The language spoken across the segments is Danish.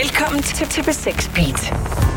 Velkommen til TP6 Beat.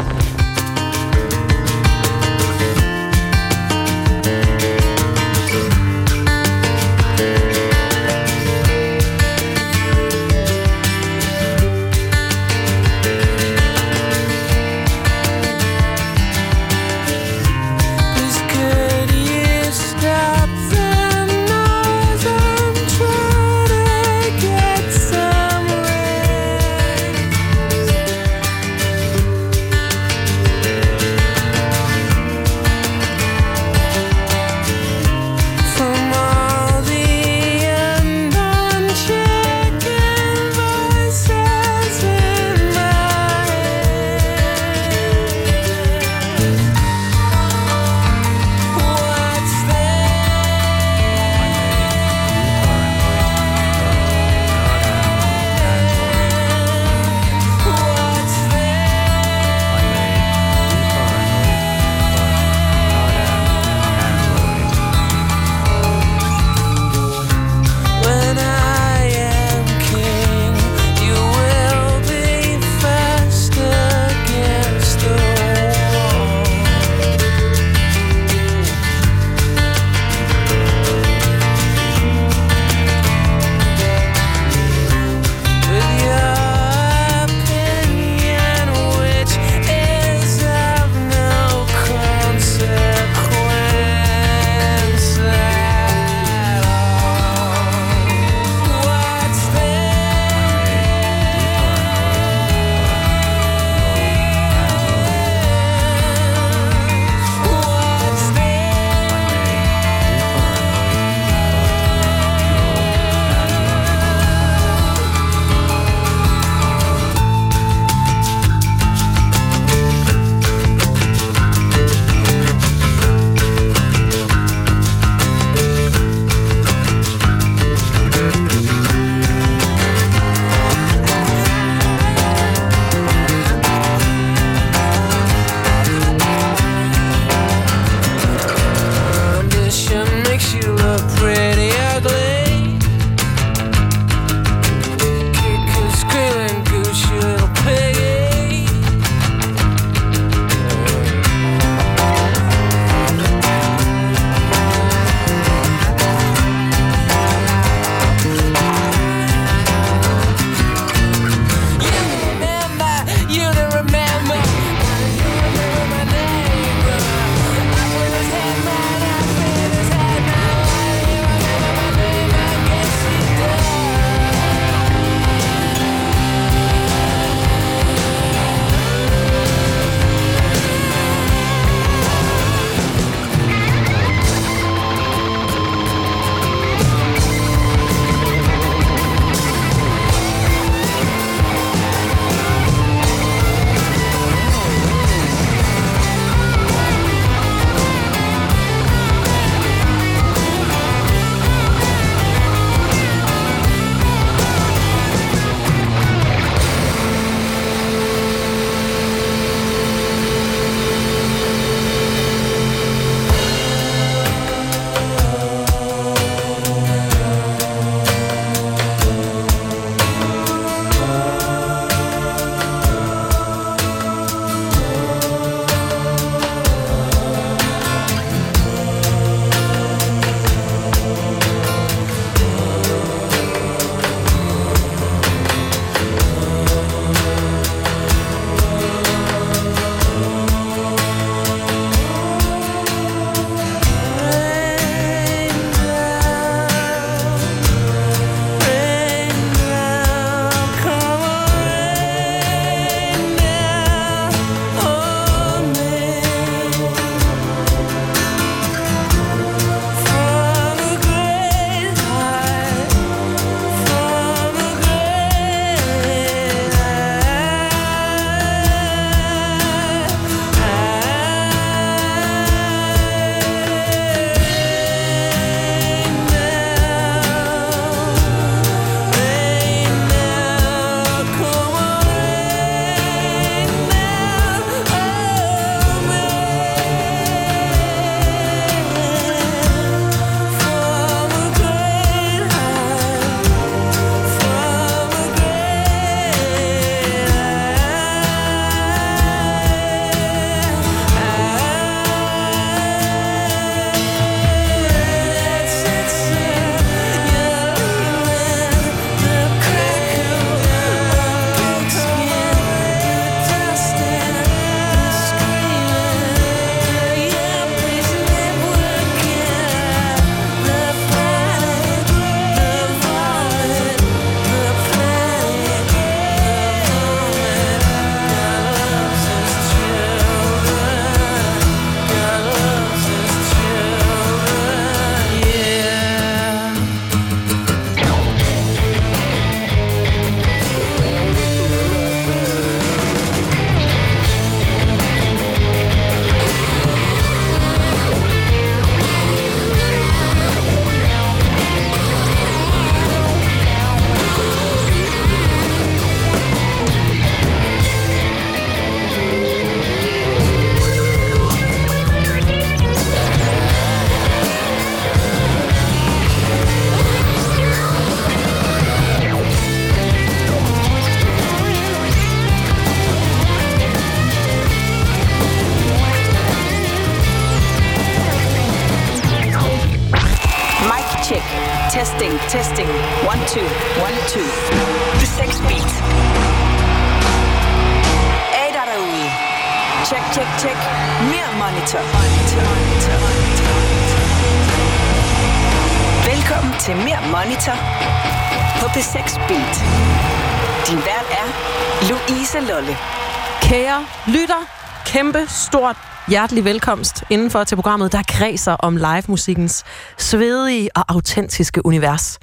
Stort hjertelig velkomst indenfor til programmet, der kredser om live-musikkens svedige og autentiske univers.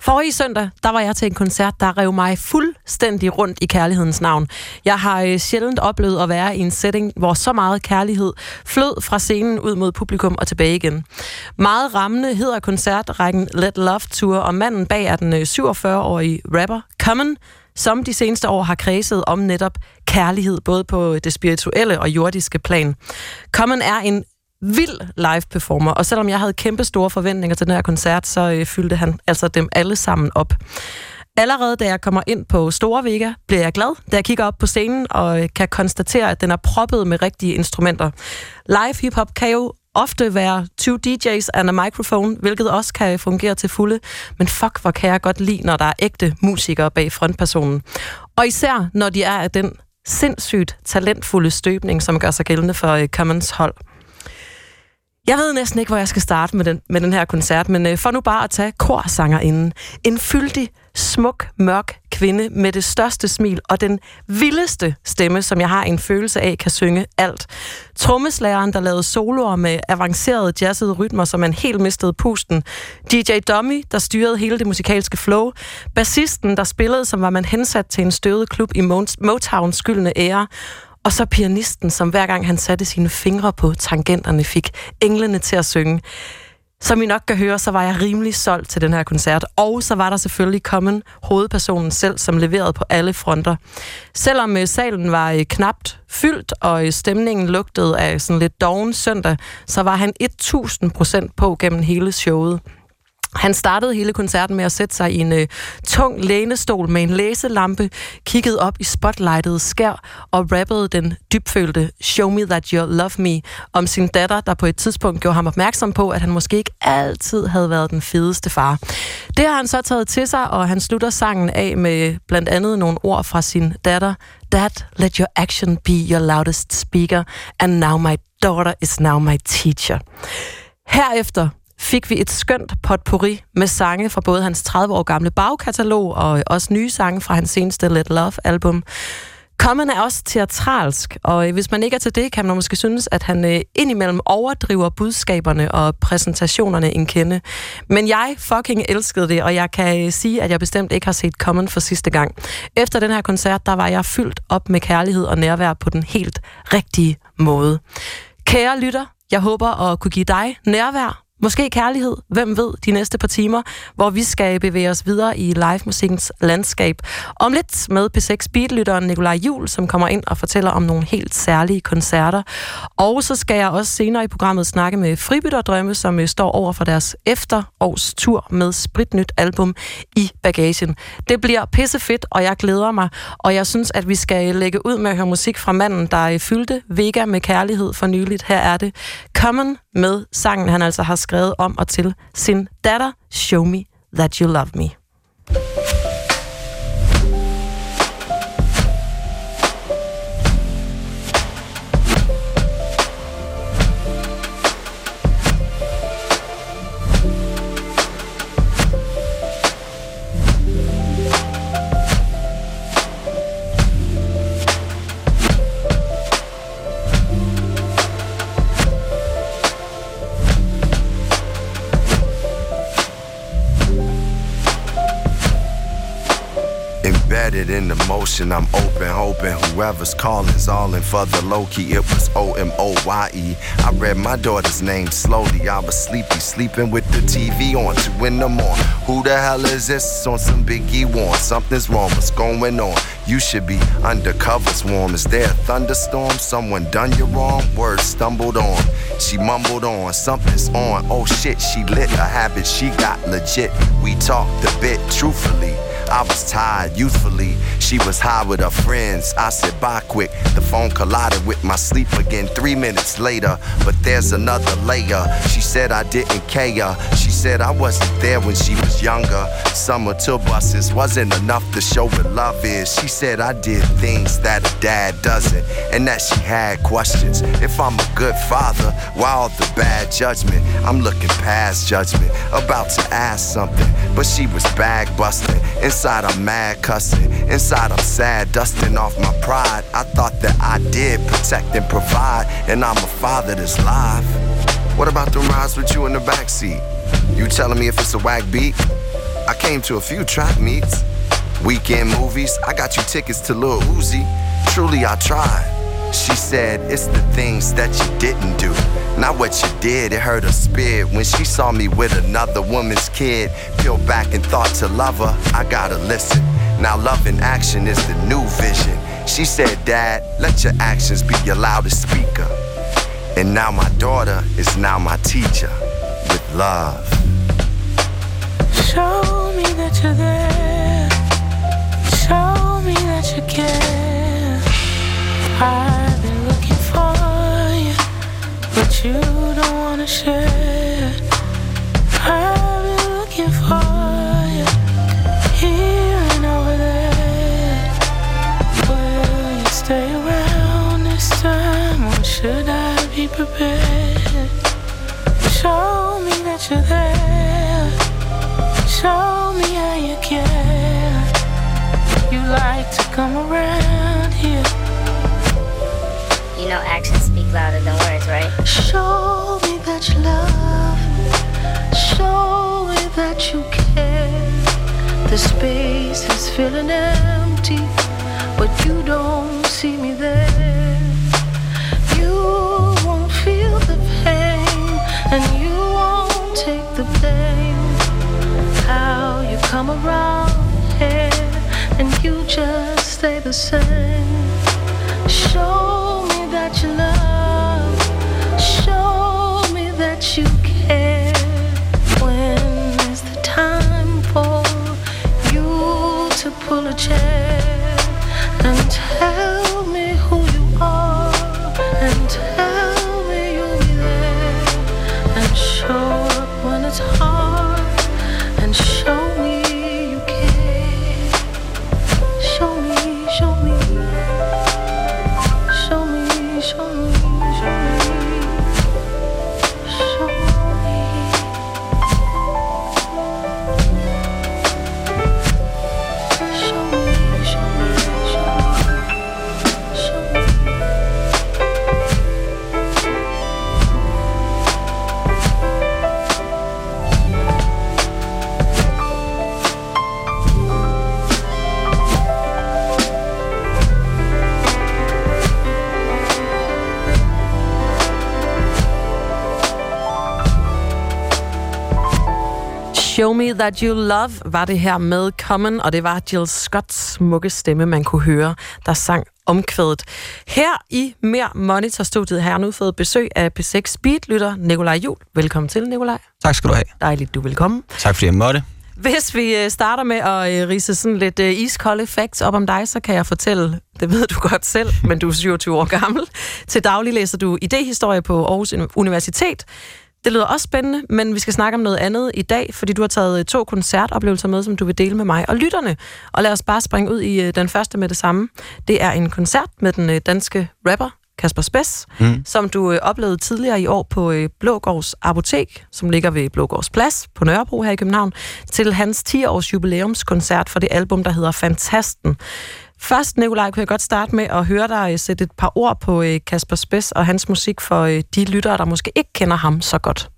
Forrige søndag, der var jeg til en koncert, der rev mig fuldstændig rundt i kærlighedens navn. Jeg har øh, sjældent oplevet at være i en setting, hvor så meget kærlighed flød fra scenen ud mod publikum og tilbage igen. Meget rammende hedder koncertrækken Let Love Tour, og manden bag er den øh, 47-årige rapper Common, som de seneste år har kredset om netop kærlighed, både på det spirituelle og jordiske plan. Common er en vild live performer, og selvom jeg havde kæmpe store forventninger til den her koncert, så øh, fyldte han altså dem alle sammen op. Allerede da jeg kommer ind på Store Vega, bliver jeg glad, da jeg kigger op på scenen og øh, kan konstatere, at den er proppet med rigtige instrumenter. Live hiphop kan jo ofte være 20 DJ's and a microphone, hvilket også kan fungere til fulde. Men fuck, hvor kan jeg godt lide, når der er ægte musikere bag frontpersonen. Og især, når de er af den sindssygt talentfulde støbning, som gør sig gældende for øh, Commons hold. Jeg ved næsten ikke, hvor jeg skal starte med den, med den her koncert, men øh, for nu bare at tage korsangerinden. En fyldig, smuk, mørk kvinde med det største smil og den vildeste stemme, som jeg har en følelse af, kan synge alt. Trommeslageren, der lavede soloer med avancerede jazzede rytmer, som man helt mistede pusten. DJ Dummy, der styrede hele det musikalske flow. Bassisten, der spillede, som var man hensat til en støvet klub i Motowns skyldne ære. Og så pianisten, som hver gang han satte sine fingre på tangenterne, fik englene til at synge. Som I nok kan høre, så var jeg rimelig solgt til den her koncert. Og så var der selvfølgelig kommen hovedpersonen selv, som leverede på alle fronter. Selvom øh, salen var øh, knapt fyldt, og øh, stemningen lugtede af sådan lidt doven søndag, så var han 1000% på gennem hele showet. Han startede hele koncerten med at sætte sig i en øh, tung lænestol med en læselampe, kiggede op i spotlightet skær og rappede den dybfølte Show Me That You Love Me om sin datter, der på et tidspunkt gjorde ham opmærksom på, at han måske ikke altid havde været den fedeste far. Det har han så taget til sig, og han slutter sangen af med blandt andet nogle ord fra sin datter. Dad, let your action be your loudest speaker, and now my daughter is now my teacher. Herefter fik vi et skønt potpourri med sange fra både hans 30 år gamle bagkatalog og også nye sange fra hans seneste Let Love-album. Common er også teatralsk, og øh, hvis man ikke er til det, kan man måske synes, at han øh, indimellem overdriver budskaberne og præsentationerne en kende. Men jeg fucking elskede det, og jeg kan øh, sige, at jeg bestemt ikke har set Common for sidste gang. Efter den her koncert, der var jeg fyldt op med kærlighed og nærvær på den helt rigtige måde. Kære lytter, jeg håber at kunne give dig nærvær Måske kærlighed, hvem ved, de næste par timer, hvor vi skal bevæge os videre i live-musikkens landskab. Om lidt med P6 Beatlytteren Nikolaj Jul, som kommer ind og fortæller om nogle helt særlige koncerter. Og så skal jeg også senere i programmet snakke med Fribytterdrømme, som øh, står over for deres efterårs tur med spritnyt album i bagagen. Det bliver pissefedt, og jeg glæder mig. Og jeg synes, at vi skal lægge ud med at høre musik fra manden, der øh, fyldte Vega med kærlighed for nyligt. Her er det Common med sangen, han altså har skrevet om og til sin datter, Show Me That You Love Me. In the motion. I'm open, hoping whoever's calling's all in for the low key. It was O M O Y E. I read my daughter's name slowly. I was sleepy, sleeping with the TV on, two in the morning. Who the hell is this? On some Biggie Warn. Something's wrong. What's going on? You should be undercover swarm. Is there a thunderstorm? Someone done you wrong? Words stumbled on. She mumbled on. Something's on. Oh shit, she lit a habit. She got legit. We talked a bit truthfully. I was tired, youthfully. She was high with her friends. I said, bye quick. The phone collided with my sleep again three minutes later. But there's another layer. She said I didn't care. She said I wasn't there when she was younger. Summer tour buses wasn't enough to show what love is. She said I did things that a dad doesn't, and that she had questions. If I'm a good father, why all the bad judgment? I'm looking past judgment, about to ask something, but she was bag busting. Inside I'm mad cussing, inside I'm sad, dusting off my pride. I thought that I did protect and provide, and I'm a father that's live. What about the rides with you in the backseat? You telling me if it's a whack beat? I came to a few track meets. Weekend movies, I got you tickets to Lil Uzi. Truly, I tried. She said, It's the things that you didn't do, not what you did. It hurt her spirit when she saw me with another woman's kid. Peeled back and thought to love her, I gotta listen. Now, love in action is the new vision. She said, Dad, let your actions be your loudest speaker. And now my daughter is now my teacher with love. Show me that you're there. Show me that you care. I've you don't wanna share. I've been looking for you, here and over there. Will you stay around this time, or should I be prepared? Show me that you're there. Show me how you care. You like to come around here. You know actions right? Show me that you love me. Show me that you care. The space is feeling empty, but you don't see me there. You won't feel the pain, and you won't take the blame. How you come around here, and you just stay the same. Show me that you love. Pull a chair and tell Show Me That You Love var det her med Common, og det var Jill Scotts smukke stemme, man kunne høre, der sang omkvædet. Her i Mere Monitor-studiet har jeg nu fået besøg af P6 Speed-lytter Nikolaj Jul. Velkommen til, Nikolaj. Tak skal du have. Dejligt, du vil komme. Tak fordi jeg måtte. Hvis vi øh, starter med at øh, rise sådan lidt øh, iskolde facts op om dig, så kan jeg fortælle, det ved du godt selv, men du er 27 år gammel. Til daglig læser du idehistorie på Aarhus Universitet. Det lyder også spændende, men vi skal snakke om noget andet i dag, fordi du har taget øh, to koncertoplevelser med, som du vil dele med mig og lytterne. Og lad os bare springe ud i øh, den første med det samme. Det er en koncert med den øh, danske rapper Kasper Spes, mm. som du øh, oplevede tidligere i år på øh, Blågårds Apotek, som ligger ved Blågårds Plads på Nørrebro her i København, til hans 10-års jubilæumskoncert for det album, der hedder Fantasten. Først, Nikolaj, kunne jeg godt starte med at høre dig øh, sætte et par ord på øh, Kasper Spes og hans musik for øh, de lyttere, der måske ikke kender ham så godt.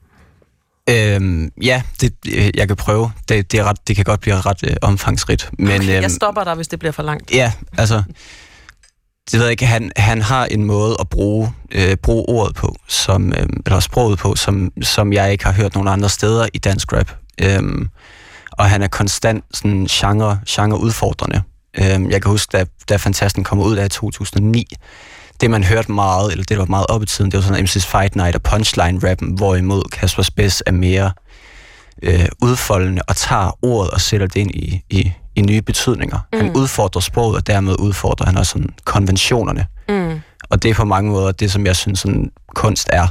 Øhm, ja, det, jeg kan prøve. Det, det, er ret, det kan godt blive ret øh, omfangsrigt. Men, Okay, øhm, jeg stopper dig, hvis det bliver for langt. Ja, altså... Det ved jeg ikke, han, han har en måde at bruge, øh, bruge ordet på, som, øh, eller sproget på, som, som jeg ikke har hørt nogen andre steder i dansk rap. Øhm, og han er konstant sådan genre, genre udfordrende. Øhm, jeg kan huske, da, da Fantasten kom ud af 2009, det man hørte meget, eller det der var meget op i tiden, det var sådan MC's Fight Night og Punchline-rappen, hvorimod Kasper Spes er mere øh, udfoldende og tager ordet og sætter det ind i, i, i nye betydninger. Mm. Han udfordrer sproget, og dermed udfordrer han også sådan konventionerne. Mm. Og det er på mange måder det, som jeg synes, sådan kunst er.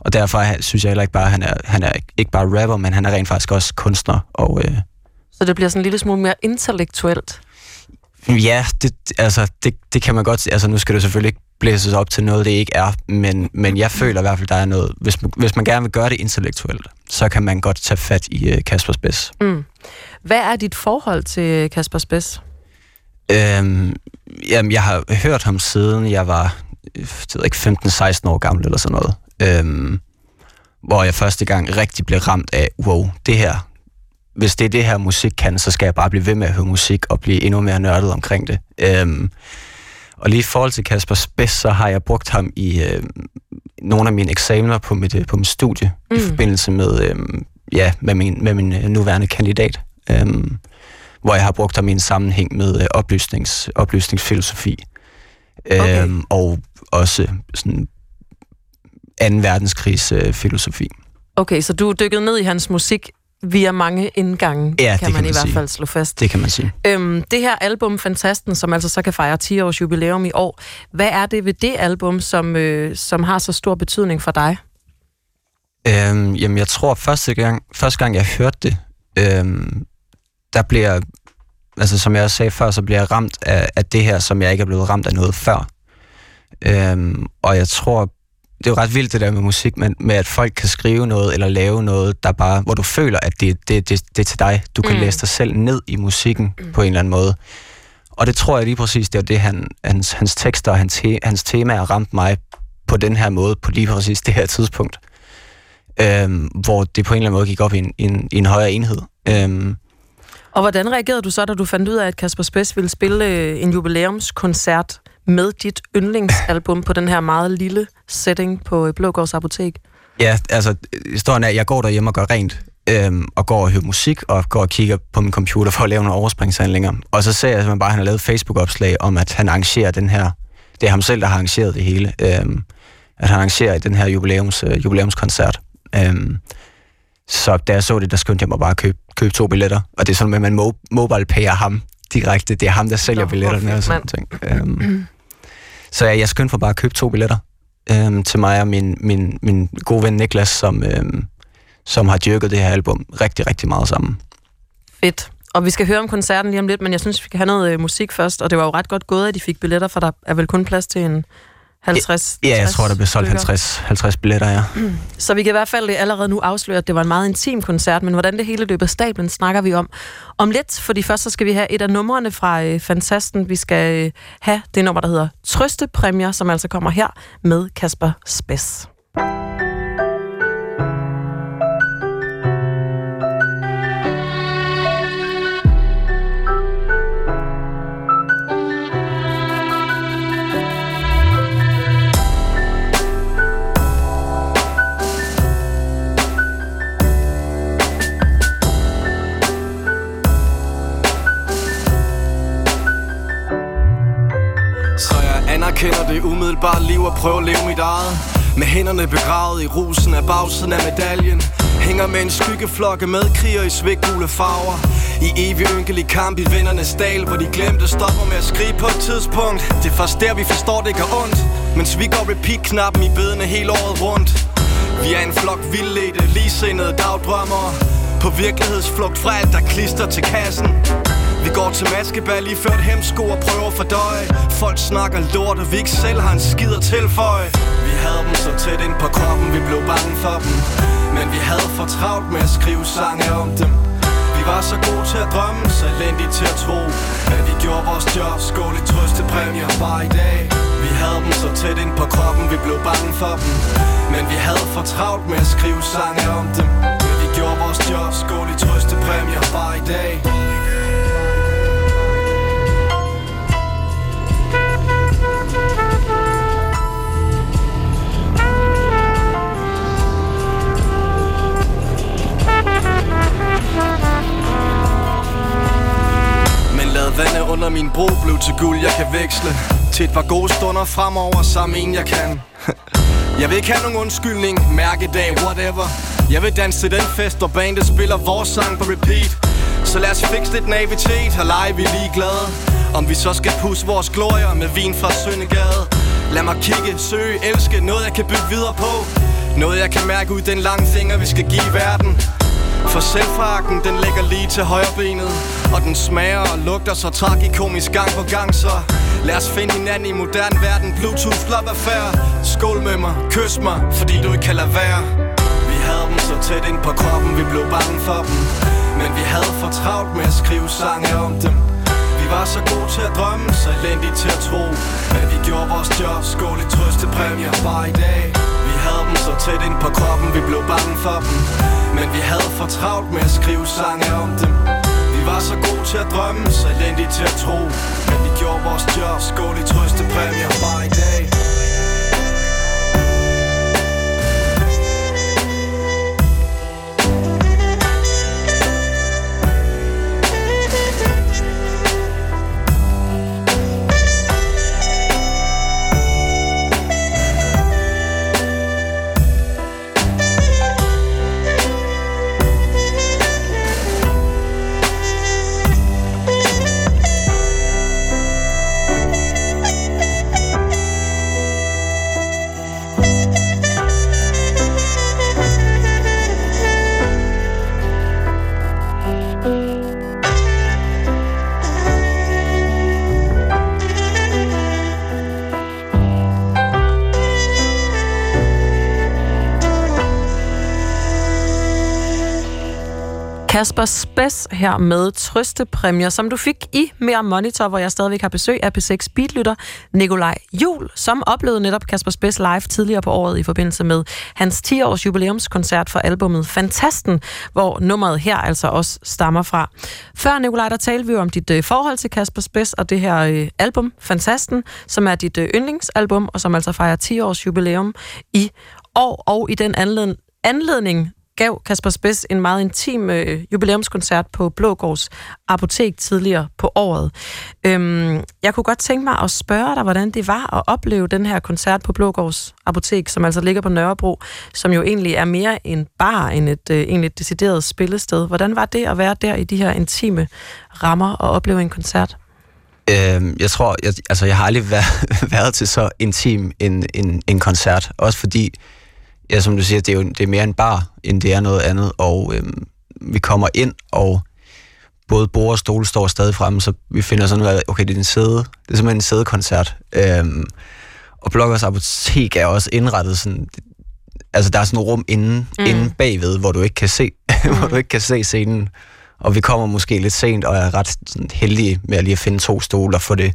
Og derfor er- synes jeg heller ikke bare, at han er, han er ikke bare rapper, men han er rent faktisk også kunstner. Og øh, Så det bliver sådan en lille smule mere intellektuelt. Ja, det, altså, det, det kan man godt. Altså, nu skal det selvfølgelig ikke blæses op til noget, det ikke er, men, men jeg føler i hvert fald, der er noget... Hvis man, hvis man gerne vil gøre det intellektuelt, så kan man godt tage fat i øh, Kasper Spes. Mm. Hvad er dit forhold til Kasper Spes? Øhm, jamen, jeg har hørt ham siden jeg var øh, jeg ikke 15-16 år gammel eller sådan noget. Øhm, hvor jeg første gang rigtig blev ramt af, wow, det her, hvis det er det her musik kan, så skal jeg bare blive ved med at høre musik og blive endnu mere nørdet omkring det. Øhm, og lige i forhold til Kasper Spes, så har jeg brugt ham i øh, nogle af mine eksamener på mit, øh, på mit studie, mm. i forbindelse med, øh, ja, med min, med min øh, nuværende kandidat. Øhm, hvor jeg har brugt ham i en sammenhæng med øh, oplysnings, oplysningsfilosofi. Okay. Øhm, og også sådan 2. verdenskrigs øh, filosofi. Okay, så du er dykket ned i hans musik via mange indgange, Ja, det kan man kan i man hvert sige. fald slå fast. Det kan man sige. Øhm, det her album, Fantasten, som altså så kan fejre 10 års jubilæum i år, hvad er det ved det album, som, øh, som har så stor betydning for dig? Øhm, jamen, jeg tror, første gang, første gang jeg hørte det, øhm, der bliver, altså som jeg også sagde før, så bliver jeg ramt af, af det her, som jeg ikke er blevet ramt af noget før. Øhm, og jeg tror, det er jo ret vildt det der med musik, men med at folk kan skrive noget eller lave noget, der bare, hvor du føler, at det, det, det, det er til dig. Du kan Mm. læse dig selv ned i musikken mm. på en eller anden måde. Og det tror jeg lige præcis, det er det, han, hans, hans tekster og hans, te, hans temaer ramt mig på den her måde, på lige præcis det her tidspunkt øhm, hvor det på en eller anden måde gik op i en, i en, i en højere enhed. Øhm, Og hvordan reagerede du så, da du fandt ud af, at Kasper Spes ville spille øh, en jubilæumskoncert med dit yndlingsalbum på den her meget lille setting på øh, Blågårds Apotek? ja, altså, historien er, at jeg går derhjemme og gør rent, øhm, og går og hører musik, og går og kigger på min computer for at lave nogle overspringshandlinger. Og så ser jeg simpelthen bare, at han har lavet et Facebook-opslag om, at han arrangerer den her, det er ham selv, der har arrangeret det hele, øhm, at han arrangerer den her jubilæums, øh, jubilæumskoncert. Øhm, så da jeg så det, der skyndte jeg mig bare at købe, købe to billetter. Og det er sådan med, at man mo- mobile payer ham direkte. Det er ham, der sælger Nå, billetterne og sådan ting. Øhm, så jeg, jeg skyndte mig bare at købe to billetter øhm, til mig og min, min, min gode ven Niklas, som, øhm, som har dyrket det her album rigtig, rigtig meget sammen. Fedt. Og vi skal høre om koncerten lige om lidt, men jeg synes, vi kan have noget øh, musik først. Og det var jo ret godt gået, at de fik billetter, for der er vel kun plads til en 50 Ja, jeg 60 tror, der blev solgt stykker. 50, 50 billetter, ja. Så vi kan i hvert fald allerede nu afsløre, at det var en meget intim koncert, men hvordan det hele løb af stablen, snakker vi om om lidt, fordi først så skal vi have et af numrene fra øh, Fantasten. Vi skal øh, have det nummer, der hedder Trøstepræmier, som altså kommer her med Kasper Spes. Så kender det umiddelbare liv og prøver at leve mit eget. Med hænderne begravet i rusen af bagsiden af medaljen. Hænger med en skyggeflokke med kriger i svæggule farver. I evig ynkelig kamp i vennernes dal Hvor de glemte stopper med at skrige på et tidspunkt. Det er først der vi forstår det gør ondt. Mens vi går repeat-knappen i bedene hele året rundt. Vi er en flok vildledte, ligesindede dagdrømmere. På virkelighedsflugt fra alt der klister til kassen vi går til maskebal, lige ført hemsko og prøver for døje Folk snakker lort, og vi ikke selv har en skid at tilføje. Vi havde dem så tæt ind på kroppen, vi blev bange for dem. Men vi havde for travlt med at skrive sange om dem. Vi var så gode til at drømme, så elendige til at tro. At vi gjorde vores job, skål i trøstepræmier bare i dag. Vi havde dem så tæt ind på kroppen, vi blev bange for dem. Men vi havde for travlt med at skrive sange om dem. Men vi gjorde vores job, skål i trøstepræmier bare i dag. Vandet under min bro blev til guld, jeg kan veksle Til et par gode stunder fremover sammen en, jeg kan. Jeg vil ikke have nogen undskyldning, mærkedag, whatever. Jeg vil danse til den fest, hvor bandet spiller vores sang på repeat. Så lad os fikse lidt navitet og lege vi ligeglade. Om vi så skal pusse vores glorier med vin fra Søndegade Lad mig kigge, søge, elske, noget jeg kan bygge videre på. Noget jeg kan mærke ud den lange finger, vi skal give verden for selvfrakken, den ligger lige til højre benet Og den smager og lugter så tragikomisk gang på gang Så lad os finde hinanden i modern verden. Bluetooth, flop affære Skål med mig, kys mig, fordi du ikke kan lade være. Vi havde dem så tæt ind på kroppen, vi blev bange for dem. Men vi havde for travlt med at skrive sange om dem. Vi var så gode til at drømme, så elendige til at tro. Men vi gjorde vores job, skål i trøstepræmier bare i dag dem så tæt ind på kroppen, vi blev bange for dem. Men vi havde for travlt med at skrive sange om dem. Vi var så gode til at drømme, så elendige til at tro. Men vi gjorde vores job, skål i trøstepræmier bare i dag Kasper Spes her med trøstepræmier, som du fik i Mere Monitor, hvor jeg stadigvæk har besøg af P6 Beatlytter, Nikolaj Jul, som oplevede netop Kasper Spes live tidligere på året i forbindelse med hans 10-års jubilæumskoncert for albumet Fantasten, hvor nummeret her altså også stammer fra. Før Nikolaj, der talte vi jo om dit øh, forhold til Kasper Spes og det her øh, album Fantasten, som er dit øh, yndlingsalbum, og som altså fejrer 10-års jubilæum i år, og i den anledning anledning gav Kasper Spids en meget intim øh, jubilæumskoncert på Blågårds Apotek tidligere på året. Øhm, jeg kunne godt tænke mig at spørge dig, hvordan det var at opleve den her koncert på Blågårds Apotek, som altså ligger på Nørrebro, som jo egentlig er mere en bar end et øh, egentlig decideret spillested. Hvordan var det at være der i de her intime rammer og opleve en koncert? Øhm, jeg tror, jeg, altså jeg har aldrig været, været til så intim en, en, en koncert. Også fordi ja, som du siger, det er jo det er mere en bar, end det er noget andet, og øhm, vi kommer ind, og både bord og stole står stadig fremme, så vi finder sådan, at okay, det er en sæde, det er simpelthen en sædekoncert. Øhm, og Blokkers Apotek er også indrettet sådan, altså der er sådan et rum inde, mm. inde bagved, hvor du ikke kan se, mm. hvor du ikke kan se scenen. Og vi kommer måske lidt sent, og er ret sådan, heldige med at lige finde to stole og få det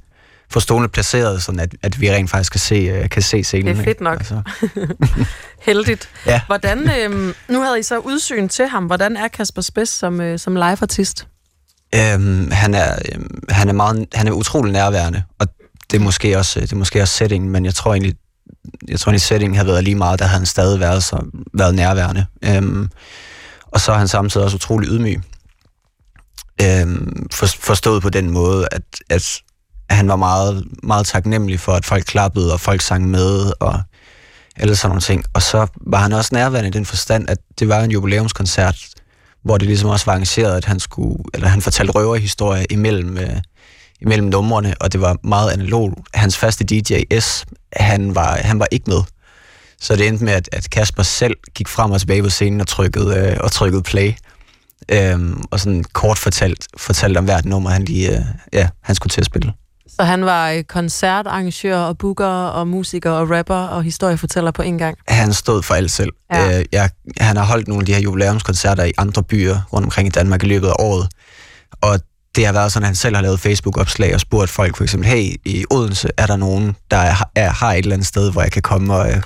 få stolene placeret, sådan at, at vi rent faktisk kan se, uh, kan se scenen. Det er fedt nok. Altså. Heldigt. Ja. Hvordan, øhm, nu havde I så udsyn til ham. Hvordan er Kasper Spes som, øh, som live-artist? Øhm, han, er, øhm, han, er meget, han er utrolig nærværende, og det er måske også, det er måske også settingen, men jeg tror egentlig, jeg tror egentlig, settingen har været lige meget, der havde han stadig været, så, været nærværende. Øhm, og så er han samtidig også utrolig ydmyg. Øhm, for, forstået på den måde, at, at han var meget, meget taknemmelig for, at folk klappede, og folk sang med, og alle sådan nogle ting. Og så var han også nærværende i den forstand, at det var en jubilæumskoncert, hvor det ligesom også var arrangeret, at han skulle, eller han fortalte røverhistorier imellem, øh, imellem numrene, og det var meget analog. Hans faste DJ S, han var, han var ikke med. Så det endte med, at, at Kasper selv gik frem og tilbage på scenen og trykkede, øh, og trykkede play. Øhm, og sådan kort fortalt, fortalt om hvert nummer, han lige, øh, ja, han skulle til at spille. Så han var koncertarrangør og booker og musiker og rapper og historiefortæller på en gang? Han stod for alt selv. Ja. Øh, jeg, han har holdt nogle af de her jubilæumskoncerter i andre byer rundt omkring i Danmark i løbet af året. Og det har været sådan, at han selv har lavet Facebook-opslag og spurgt folk for eksempel, hey, i Odense er der nogen, der er, er, har et eller andet sted, hvor jeg kan komme og, øh,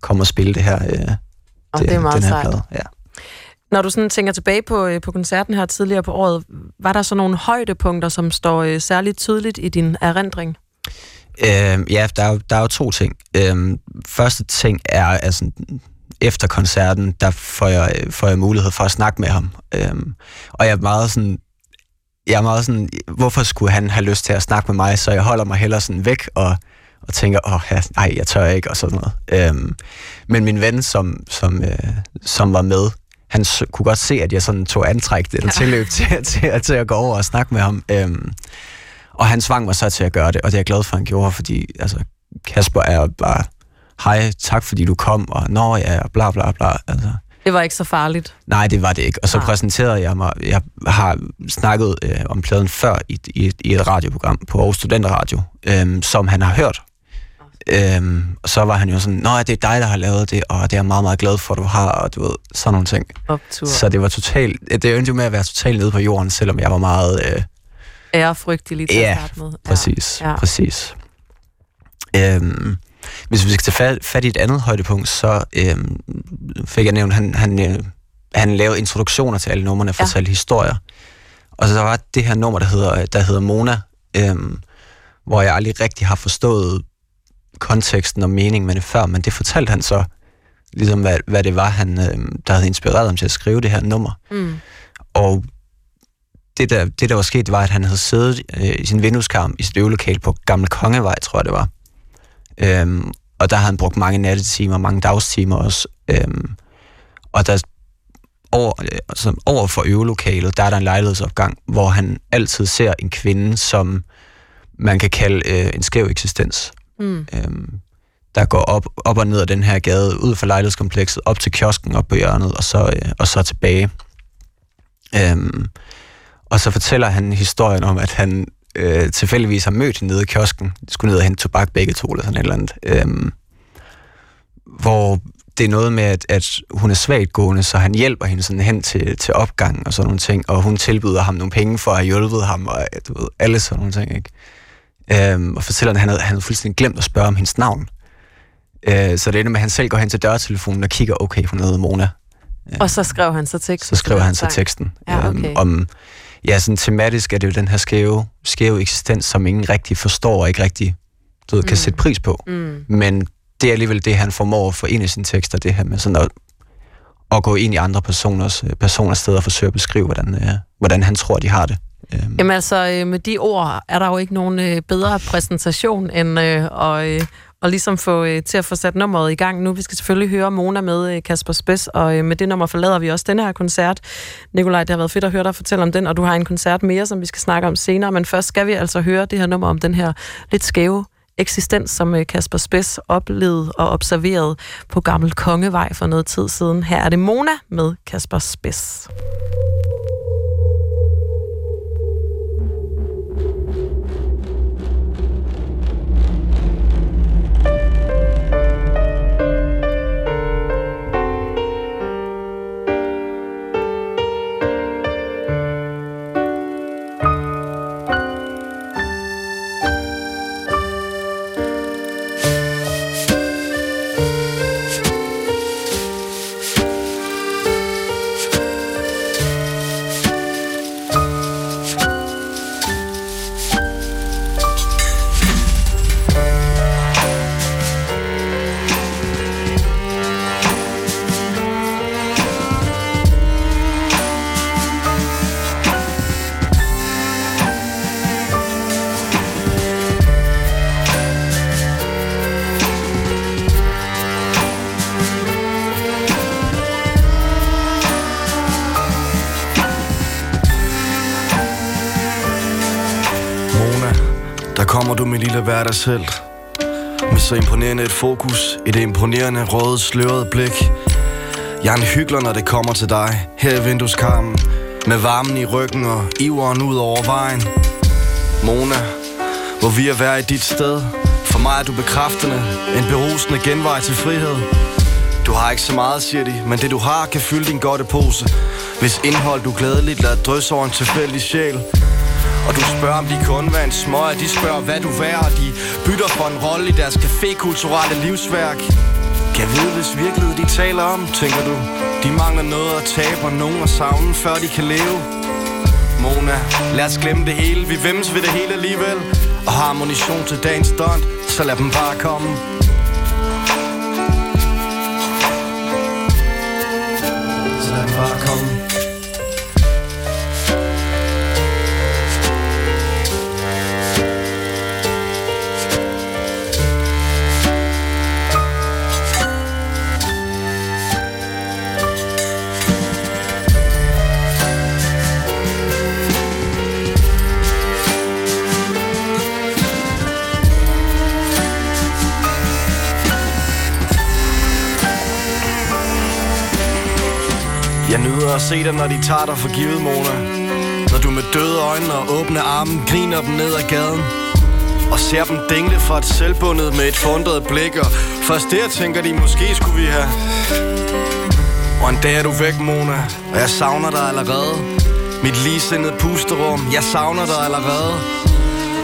komme og spille det her. Øh, og det, det er meget den her sejt. plade. Ja. Når du sådan tænker tilbage på, øh, på koncerten her tidligere på året, var der så nogle højdepunkter, som står øh, særligt tydeligt i din erindring? Øh, ja, der er, jo, der er jo to ting. Øh, første ting er, altså, efter koncerten, der får jeg, øh, får jeg mulighed for at snakke med ham. Øh, og jeg er meget sådan, jeg er meget sådan, hvorfor skulle han have lyst til at snakke med mig, så jeg holder mig heller sådan væk og, og tænker, åh, ja, nej, jeg tør ikke, og sådan noget. Øhm, men min ven, som, som, øh, som var med, han kunne godt se, at jeg sådan tog antræk eller ja. tilløb til, til, til at gå over og snakke med ham. Øhm, og han svang mig så til at gøre det, og det er jeg glad for, han gjorde, fordi altså, Kasper er bare, hej, tak fordi du kom, og nå ja, og bla bla bla. Altså, Det var ikke så farligt. Nej, det var det ikke. Og så Nej. præsenterede jeg mig. Jeg har snakket øh, om pladen før i, i, i et radioprogram på Aarhus Studenterradio, øh, som han har hørt. Øhm, og så var han jo sådan, Nå, det er dig, der har lavet det, og det er jeg meget, meget glad for, at du har, og du ved, sådan nogle ting. Optur. Så det var totalt, det endte jo med at være totalt nede på jorden, selvom jeg var meget, øh, Ærefrygtelig til Ja, at starte med. præcis, Ja. ja. præcis. Øhm, hvis vi skal tage fat, fat i et andet højdepunkt, så øhm, fik jeg nævnt, han, han, øh, han lavede introduktioner til alle numrene, Ja. fortalte historier. Og så der var det her nummer, der hedder, der hedder Mona, øhm, hvor jeg aldrig rigtig har forstået konteksten og meningen med det før, men det fortalte han så, ligesom hvad, hvad det var, han, øhm, der havde inspireret ham til at skrive det her nummer. Mm. Og det der, det, der var sket, det var, at han havde siddet øh, i sin vindueskarm i sit øvelokale på Gamle Kongevej, tror jeg det var. Øhm, og der havde han brugt mange nattetimer, mange dagstimer også. Øhm, og der over, øh, altså over for øvelokalet, der er der en lejlighedsopgang, hvor han altid ser en kvinde, som man kan kalde øh, en skæv eksistens. Mm. Øhm, der går op, op og ned ad den her gade, ud fra lejlighedskomplekset, op til kiosken, op på hjørnet, og så, øh, og så tilbage. Øhm, og så fortæller han historien om, at han øh, tilfældigvis har mødt hende nede i kiosken. De skulle ned og hente tobak begge to, eller sådan et eller andet. Øhm, hvor det er noget med, at, at hun er svagt gående, så han hjælper hende sådan hen til, til opgangen og sådan nogle ting, og hun tilbyder ham nogle penge for at have hjulpet ham, og øh, du ved, alle sådan nogle ting, ikke? Øhm, og fortæller, at han havde, han havde fuldstændig glemt at spørge om hendes navn. Øh, så det ender med, at han selv går hen til dørtelefonen og kigger, okay, hun hedder Mona. Og så skrev han så teksten. Så den han så teksten. Ja, okay. øhm, om, ja, sådan tematisk er det jo den her skæve, skæve eksistens, som ingen rigtig forstår og ikke rigtig du ved, kan sætte pris på. Mm. Men det er alligevel det, han formår at i sine tekster, det her med sådan at, at gå ind i andre personers, øh, personers steder og forsøge at beskrive, hvordan, øh, hvordan han tror, de har det. Øhm, Jamen altså, øh, med de ord er der jo ikke nogen øh, bedre præsentation, end øh, at, øh, at ligesom få øh, til at få sat nummeret i gang nu. Vi skal selvfølgelig høre Mona med øh, Kasper Spes, og øh, med det nummer forlader vi også denne her koncert. Nikolaj, det har været fedt at høre dig fortælle om den, og du har en koncert mere, som vi skal snakke om senere, men først skal vi altså høre det her nummer om den her lidt skæve eksistens, som øh, Kasper Spes oplevede og observerede på Gammel Kongevej for noget tid siden. Her er det Mona med Kasper Spes. Er dig selv. Med så imponerende et fokus I det imponerende røde slørede blik. Jeg er en hyggelig, når det kommer til dig. Her i vindueskarmen Med varmen i ryggen og iveren ud over vejen. Mona, hvor vi er være i dit sted. For mig er du bekræftende En berusende genvej til frihed. Du har ikke så meget, siger de Men det du har kan fylde din godtepose. Hvis indhold du glædeligt lader drysse over en tilfældig sjæl og du spørger om de kun vil en smøg De spørger hvad du er Og de bytter for en rolle i deres cafékulturelle livsværk. Kan jeg vide hvis virkelighed de taler om Tænker du? De mangler noget at tabe og nogen at savne Før de kan leve. Mona, lad os glemme det hele. Vi vemmes ved det hele alligevel. Og har ammunition til dagens stunt Så lad dem bare komme. Nyder at se dig, når de tager dig for givet, Mona. Når du med døde øjne og åbne arme griner dem ned ad gaden. Og ser dem dingle for et selvbundet med et fundet blik. Og først der tænker de, måske skulle vi have Og en dag er du væk, Mona Og jeg savner dig allerede. Mit ligesindede pusterum Jeg savner dig allerede.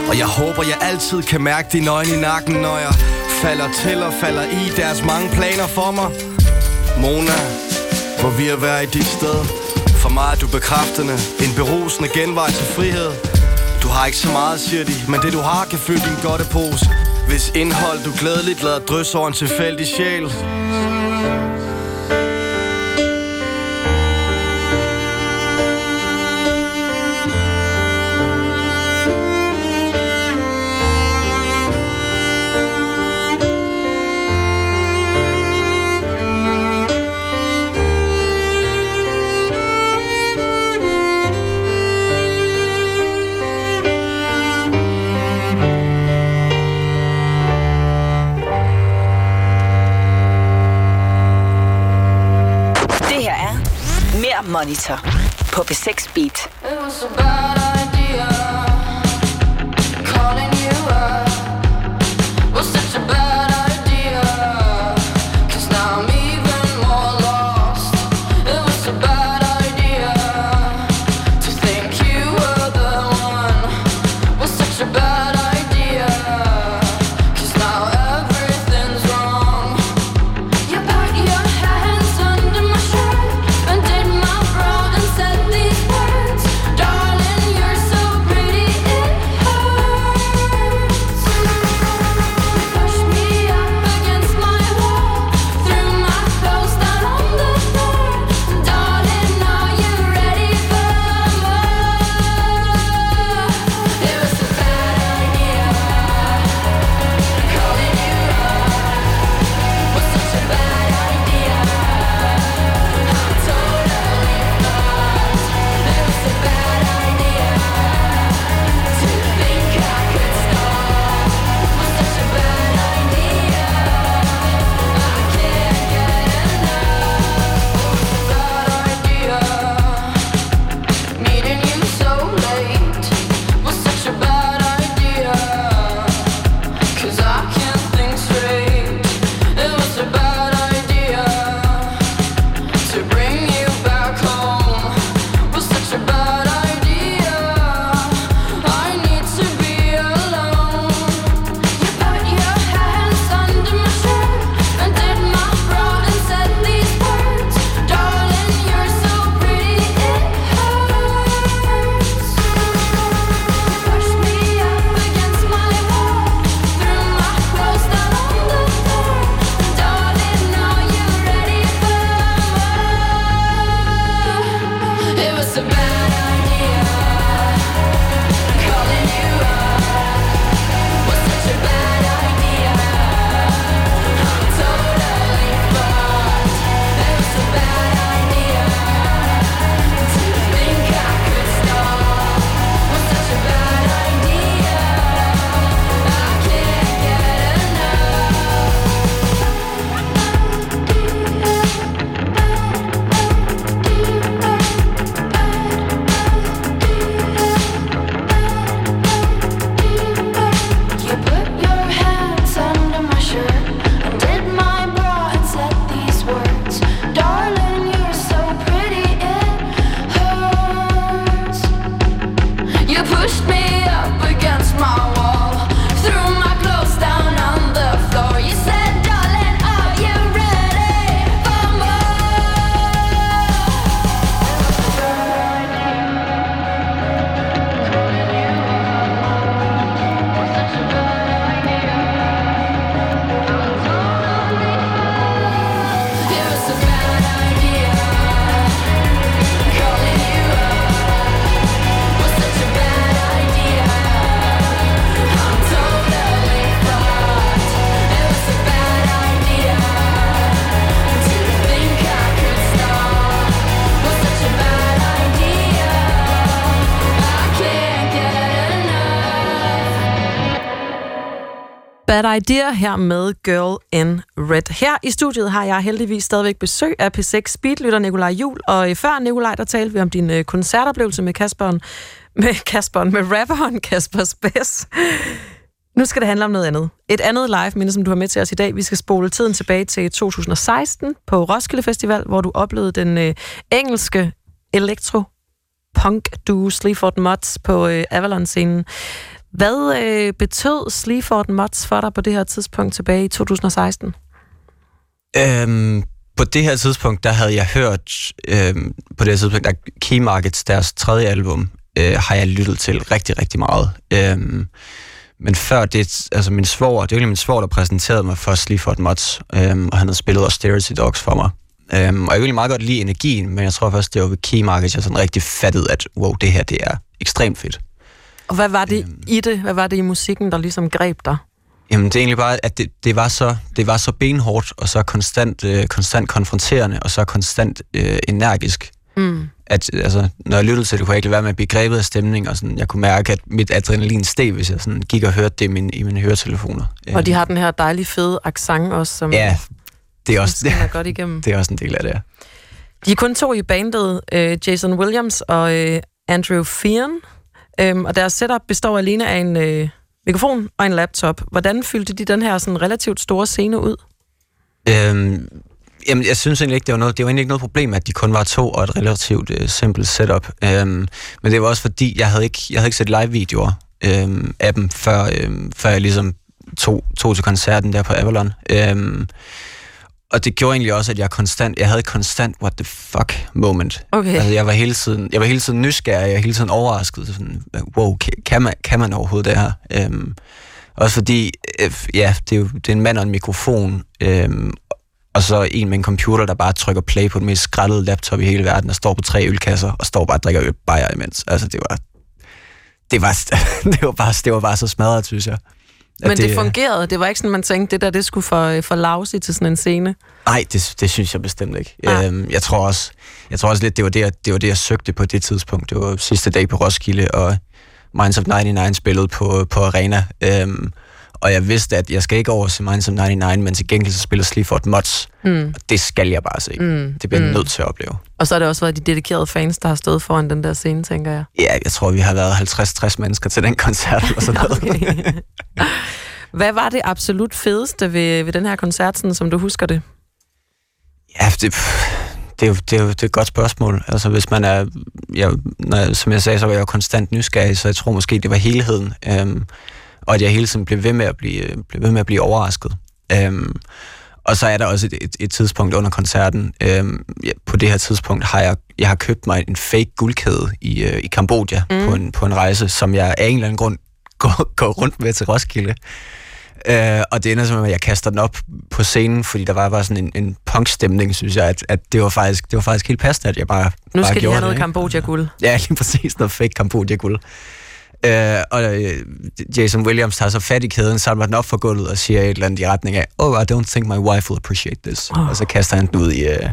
Og jeg håber, jeg altid kan mærke dine øjne i nakken Når jeg falder til og falder i deres mange planer for mig. Mona, hvor vi at være i dit sted. For mig er du bekræftende. En berusende genvej til frihed. Du har ikke så meget, siger de, men det du har kan fylde din godte pose Hvis indhold du glædeligt lader drysse over en tilfældig sjæl Monitor på B6 Beat. It was Bad Idea her med Girl in Red. Her i studiet har jeg heldigvis stadigvæk besøg af P6 Speedlytter Nikolaj Jul, og øh, før Nikolaj, der talte vi om din øh, koncertoplevelse med Kasperen, med Kasperen, med rapperen Kasper Spes. Nu skal det handle om noget andet. Et andet live minde, som du har med til os i dag. Vi skal spole tiden tilbage til 2016 på Roskilde Festival, hvor du oplevede den øh, engelske elektro punk duo Sleaford Mods på øh, Avalon-scenen. Hvad øh, betød Sleaford Mods for dig på det her tidspunkt tilbage i 2016? Øhm, på det her tidspunkt, der havde jeg hørt, øhm, på det her tidspunkt, der Key Markets, deres tredje album, øh, har jeg lyttet til rigtig, rigtig meget. Øhm, men før det, altså min svoger, det var min svoger, der præsenterede mig for Sleaford Mods, øhm, og han havde spillet Austerity Dogs for mig. Øhm, og jeg ville meget godt lide energien, men jeg tror først, det var ved Key Markets, jeg sådan rigtig fattede, at wow, det her, det er ekstremt fedt. Og hvad var det øhm, i det? Hvad var det i musikken, der ligesom greb dig? Jamen, det er egentlig bare, at det, det, var, så, det var så benhårdt, og så konstant, øh, konstant konfronterende, og så konstant øh, energisk. Mm. At, altså, når jeg lyttede til det, kunne jeg ikke være med at blive grebet af stemning, og sådan, jeg kunne mærke, at mit adrenalin steg, hvis jeg sådan, gik og hørte det i mine, i mine høretelefoner. Og de har den her dejlige, fede accent også, som ja, det er også, det, er godt igennem. det er også en del af det, ja. De er kun to i bandet, øh, Jason Williams og øh, Andrew Fearn, øhm, og deres setup består alene af en øh, mikrofon og en laptop. Hvordan fyldte de den her sådan relativt store scene ud? Øhm, jamen, jeg synes egentlig ikke, det var, noget, det var egentlig ikke noget problem, at de kun var to og et relativt øh, simpelt setup. Øhm, men det var også fordi, jeg havde ikke, jeg havde ikke set live-videoer øhm, af dem, før, øhm, før jeg ligesom tog, tog til koncerten der på Avalon. Øhm, og det gjorde egentlig også, at jeg konstant, jeg havde konstant what the fuck moment. Okay. Altså, jeg var hele tiden, jeg var hele tiden nysgerrig, jeg var hele tiden overrasket. Sådan, wow, kan man, kan man overhovedet det her? Øhm, også fordi, øh, ja, det er jo det er en mand og en mikrofon, øhm, og så en med en computer, der bare trykker play på den mest skrællede laptop i hele verden, og står på tre ølkasser, og står bare og drikker øl bajer imens. Altså, det var, det var, det var, bare, det var bare så smadret, synes jeg. Men det, det fungerede. Det var ikke sådan, man tænkte, det der, det skulle for, for lavse til sådan en scene. Nej, det, det synes jeg bestemt ikke. Ja. Øhm, jeg tror også, jeg tror også lidt, det var det, jeg, det var det, jeg søgte på det tidspunkt. Det var sidste dag på Roskilde, og Minds of 99 spillede på, på Arena. Øhm, og jeg vidste, at jeg skal ikke over til Minds of 99, men til gengæld så spiller Sleaford Mods. Mm. Og det skal jeg bare se. Mm. Det bliver jeg mm. nødt til at opleve. Og så har det også været de dedikerede fans, der har stået foran den der scene, tænker jeg. Ja, jeg tror, vi har været 50-60 mennesker til den koncert. Og sådan noget. Hvad var det absolut fedeste ved, ved den her koncert, sådan, som du husker det? Ja, det, det, er jo, det, er jo, det er et godt spørgsmål. Altså, hvis man er... Jeg, når, som jeg sagde, så var jeg jo konstant nysgerrig, så jeg tror måske, det var helheden. Øhm, og at jeg hele tiden blev ved med at blive, blev ved med at blive overrasket. Øhm, og så er der også et, et, et tidspunkt under koncerten. Øhm, ja, på det her tidspunkt har jeg, jeg har købt mig en fake guldkæde i, øh, i Kambodja mm. på, en, på en rejse, som jeg af en eller anden grund går, går rundt med til Roskilde. Øh, og det ender som at jeg kaster den op på scenen, fordi der var bare sådan en, en punkstemning, synes jeg, at, at det, var faktisk, det var faktisk helt passende, at jeg bare Nu skal bare de have noget Kambodja-guld. Ja, lige præcis, noget fake Kambodja-guld. Øh, og øh, Jason Williams tager så fat i kæden, samler den op for gulvet og siger et eller andet i retning af, oh, I don't think my wife will appreciate this. Oh. Og så kaster han den ud i, uh,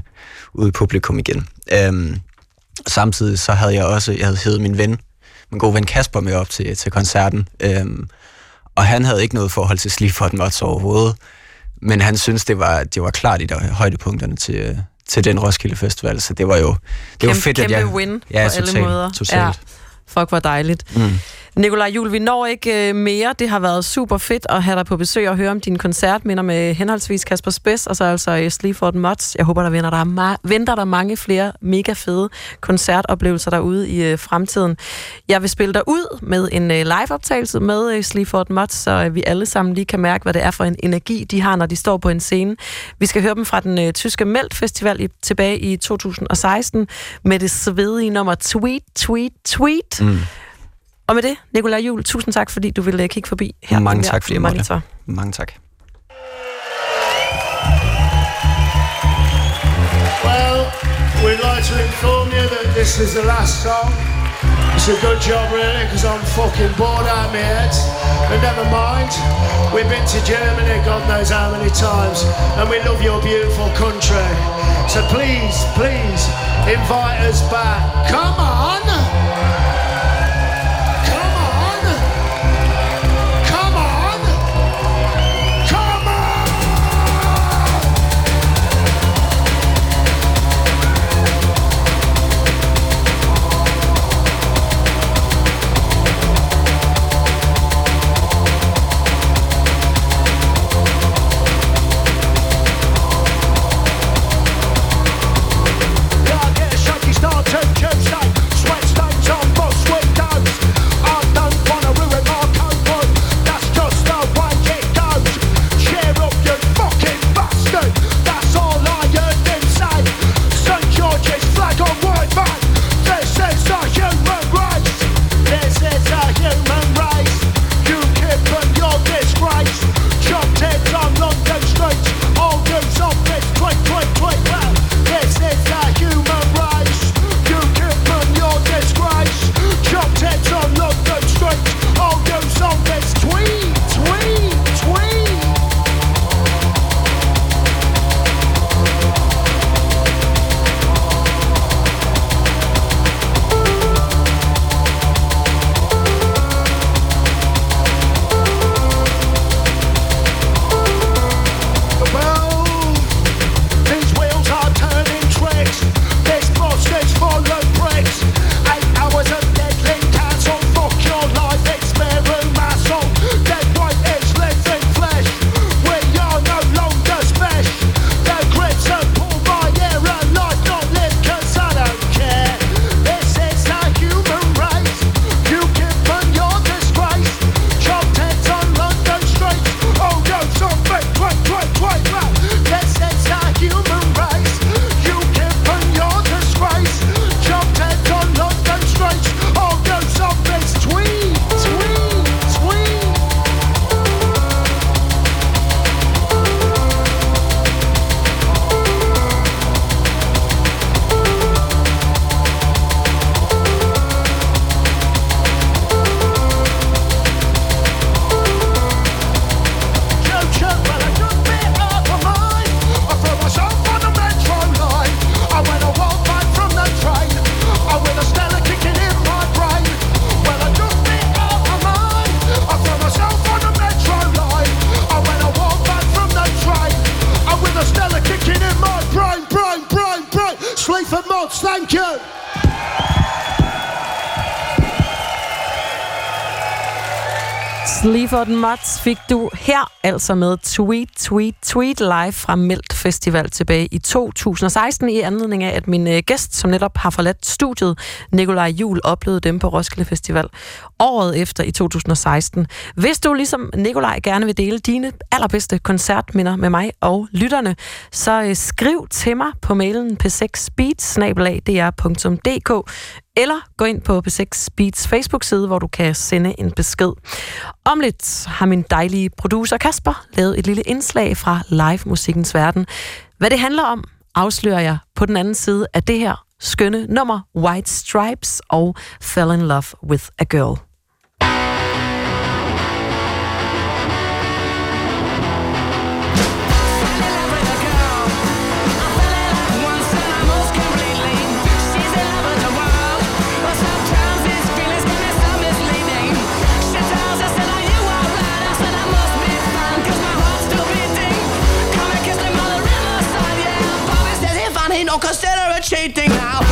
ud i publikum igen. Um, samtidig så havde jeg også, jeg havde heddet min ven, min gode ven Kasper med op til, til koncerten. Um, og han havde ikke noget forhold til Sleaford Mods overhovedet, men han synes det var, det var klart i de højdepunkterne til, til den Roskilde Festival, så det var jo det kæmpe, var fedt, kæmpe at jeg... win ja, på totalt, alle måder. Totalt. Ja. Fuck, hvor dejligt. Mm. Nikolaj Jul, vi når ikke øh, mere. Det har været super fedt at have dig på besøg og høre om dine koncertminder med henholdsvis Kasper Spes og så altså Sleaford Mods. Jeg håber, der venter der, ma- venter der mange flere mega fede koncertoplevelser derude i øh, fremtiden. Jeg vil spille dig ud med en øh, liveoptagelse med øh, Sleaford Mods, så øh, vi alle sammen lige kan mærke, hvad det er for en energi, de har, når de står på en scene. Vi skal høre dem fra den øh, tyske Melt Festival i, tilbage i 2016 med det svedige nummer Tweet, Tweet, Tweet. Mm. Og med det, Nikolaj Jul, tusind tak, fordi du ville kigge forbi her. Mange tak, fordi jeg måtte. Mange tak. Well, we'd like to inform you that this is the last song. It's a good job, really, because I'm fucking bored out of my head. But never mind. We've been to Germany, God knows how many times, and we love your beautiful country. So please, please, invite us back. Come on! Sleaford Mats fik du her altså med Tweet, Tweet, Tweet live fra Meldt Festival tilbage i 2016 i anledning af, at min øh, gæst, som netop har forladt studiet, Nikolaj Jul, oplevede dem på Roskilde Festival året efter i 2016. Hvis du ligesom Nikolaj gerne vil dele dine allerbedste koncertminder med mig og lytterne, så øh, skriv til mig på mailen p 6 beatsnabelag.dr.dk eller gå ind på P6 Beats Facebook-side, hvor du kan sende en besked. Om lidt har min dejlige producer Kasper lavet et lille indslag fra live-musikkens verden. Hvad det handler om, afslører jeg på den anden side af det her skønne nummer White Stripes og Fell in Love with a Girl. Consider it cheating now.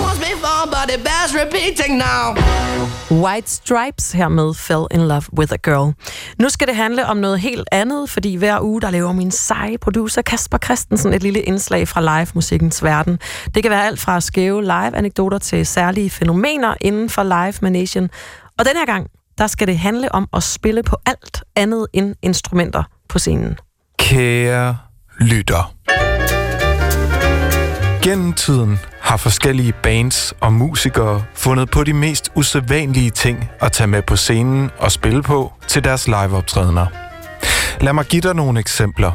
Wants me found, but it bears repeating now. White Stripes hermed Fell in Love with a Girl. Nu skal det handle om noget helt andet, fordi hver uge, der laver min seje producer Kasper Christensen et lille indslag fra live-musikkens verden. Det kan være alt fra skæve live-anekdoter til særlige fænomener inden for live-manation. Og den her gang, der skal det handle om at spille på alt andet end instrumenter på scenen. Kære lytter. Gennem tiden har forskellige bands og musikere fundet på de mest usædvanlige ting at tage med på scenen og spille på til deres liveoptrædener. Lad mig give dig nogle eksempler.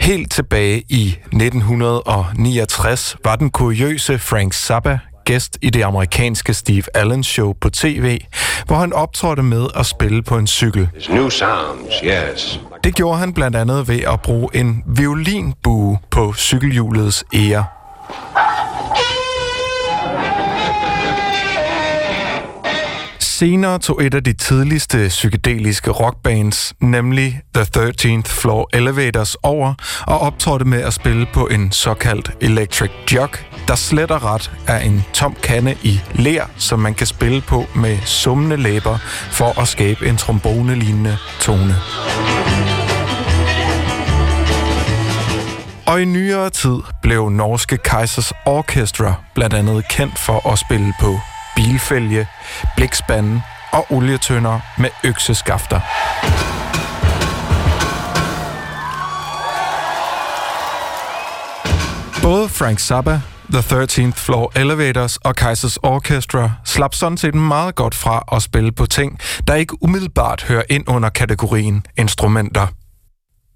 Helt tilbage i 1969 var den kuriøse Frank Zappa gæst i det amerikanske Steve Allen show på tv, hvor han optrådte med at spille på en cykel. New sounds, yes. Det gjorde han blandt andet ved at bruge en violinbue på cykelhjulets ære. Senere tog et af de tidligste psykedeliske rockbands, nemlig The 13th Floor Elevators, over og optrådte med at spille på en såkaldt electric jug, der slet og ret er en tom kande i ler, som man kan spille på med summende læber for at skabe en trombonelignende tone. Og i nyere tid blev norske Kaisers Orchestra blandt andet kendt for at spille på bilfælge, blikspanden og olietønder med økseskafter. Både Frank Zappa, The 13th Floor Elevators og Kaisers Orchestra slap sådan set meget godt fra at spille på ting, der ikke umiddelbart hører ind under kategorien instrumenter.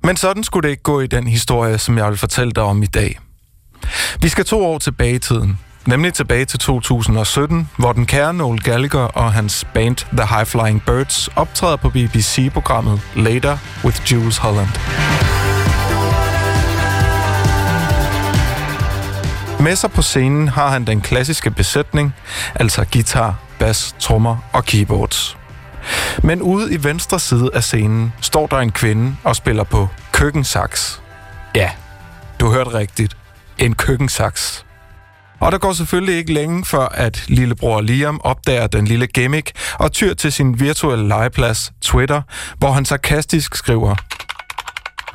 Men sådan skulle det ikke gå i den historie, som jeg vil fortælle dig om i dag. Vi skal to år tilbage i tiden, nemlig tilbage til 2017, hvor den kære Noel Gallagher og hans band The High Flying Birds optræder på BBC-programmet Later with Jules Holland. Med sig på scenen har han den klassiske besætning, altså guitar, bas, trommer og keyboards. Men ude i venstre side af scenen står der en kvinde og spiller på køkkensaks. Ja, du hørte rigtigt. En køkkensaks. Og der går selvfølgelig ikke længe før, at lillebror Liam opdager den lille gimmick og tyr til sin virtuelle legeplads, Twitter, hvor han sarkastisk skriver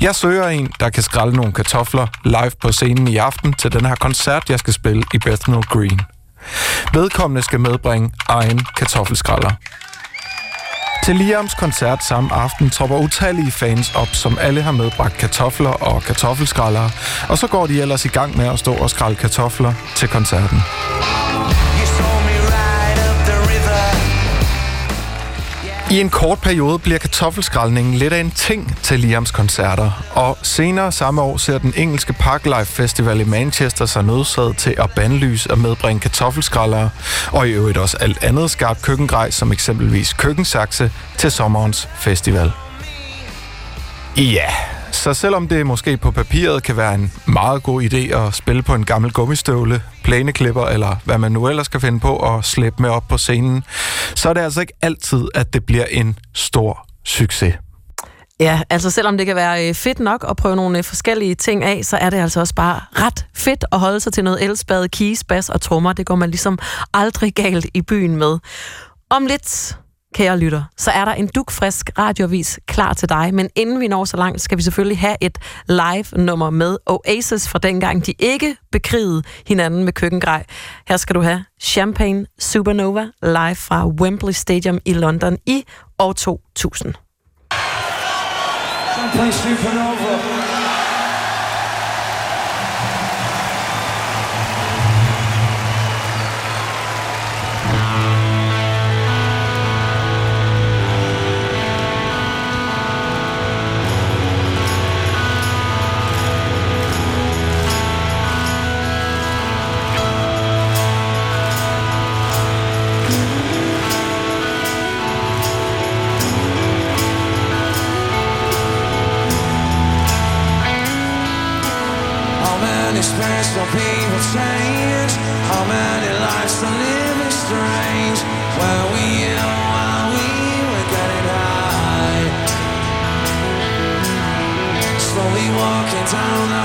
Jeg søger en, der kan skralde nogle kartofler live på scenen i aften til den her koncert, jeg skal spille i Bethnal Green. Vedkommende skal medbringe egen kartoffelskralder. Til Liams koncert samme aften tropper utallige fans op, som alle har medbragt kartofler og kartoffelskraldere, og så går de ellers i gang med at stå og skralde kartofler til koncerten. I en kort periode bliver kartoffelskraldningen lidt af en ting til Liams koncerter, og senere samme år ser den engelske Parklife Festival i Manchester sig nødsaget til at bandlyse og medbringe kartoffelskraldere, og i øvrigt også alt andet skarpt køkkengrej, som eksempelvis køkkensakse, til sommerens festival. Ja, så selvom det måske på papiret kan være en meget god idé at spille på en gammel gummistøvle, planeklipper eller hvad man nu ellers skal finde på at slæbe med op på scenen, så er det altså ikke altid, at det bliver en stor succes. Ja, altså selvom det kan være øh, fedt nok at prøve nogle øh, forskellige ting af, så er det altså også bare ret fedt at holde sig til noget elspade, keys, bas og trommer. Det går man ligesom aldrig galt i byen med. Om lidt kære lytter, så er der en dukfrisk radiovis klar til dig. Men inden vi når så langt, skal vi selvfølgelig have et live-nummer med Oasis fra dengang, de ikke bekrigede hinanden med køkkengrej. Her skal du have Champagne Supernova live fra Wembley Stadium i London i år 2000. Champagne Supernova. Down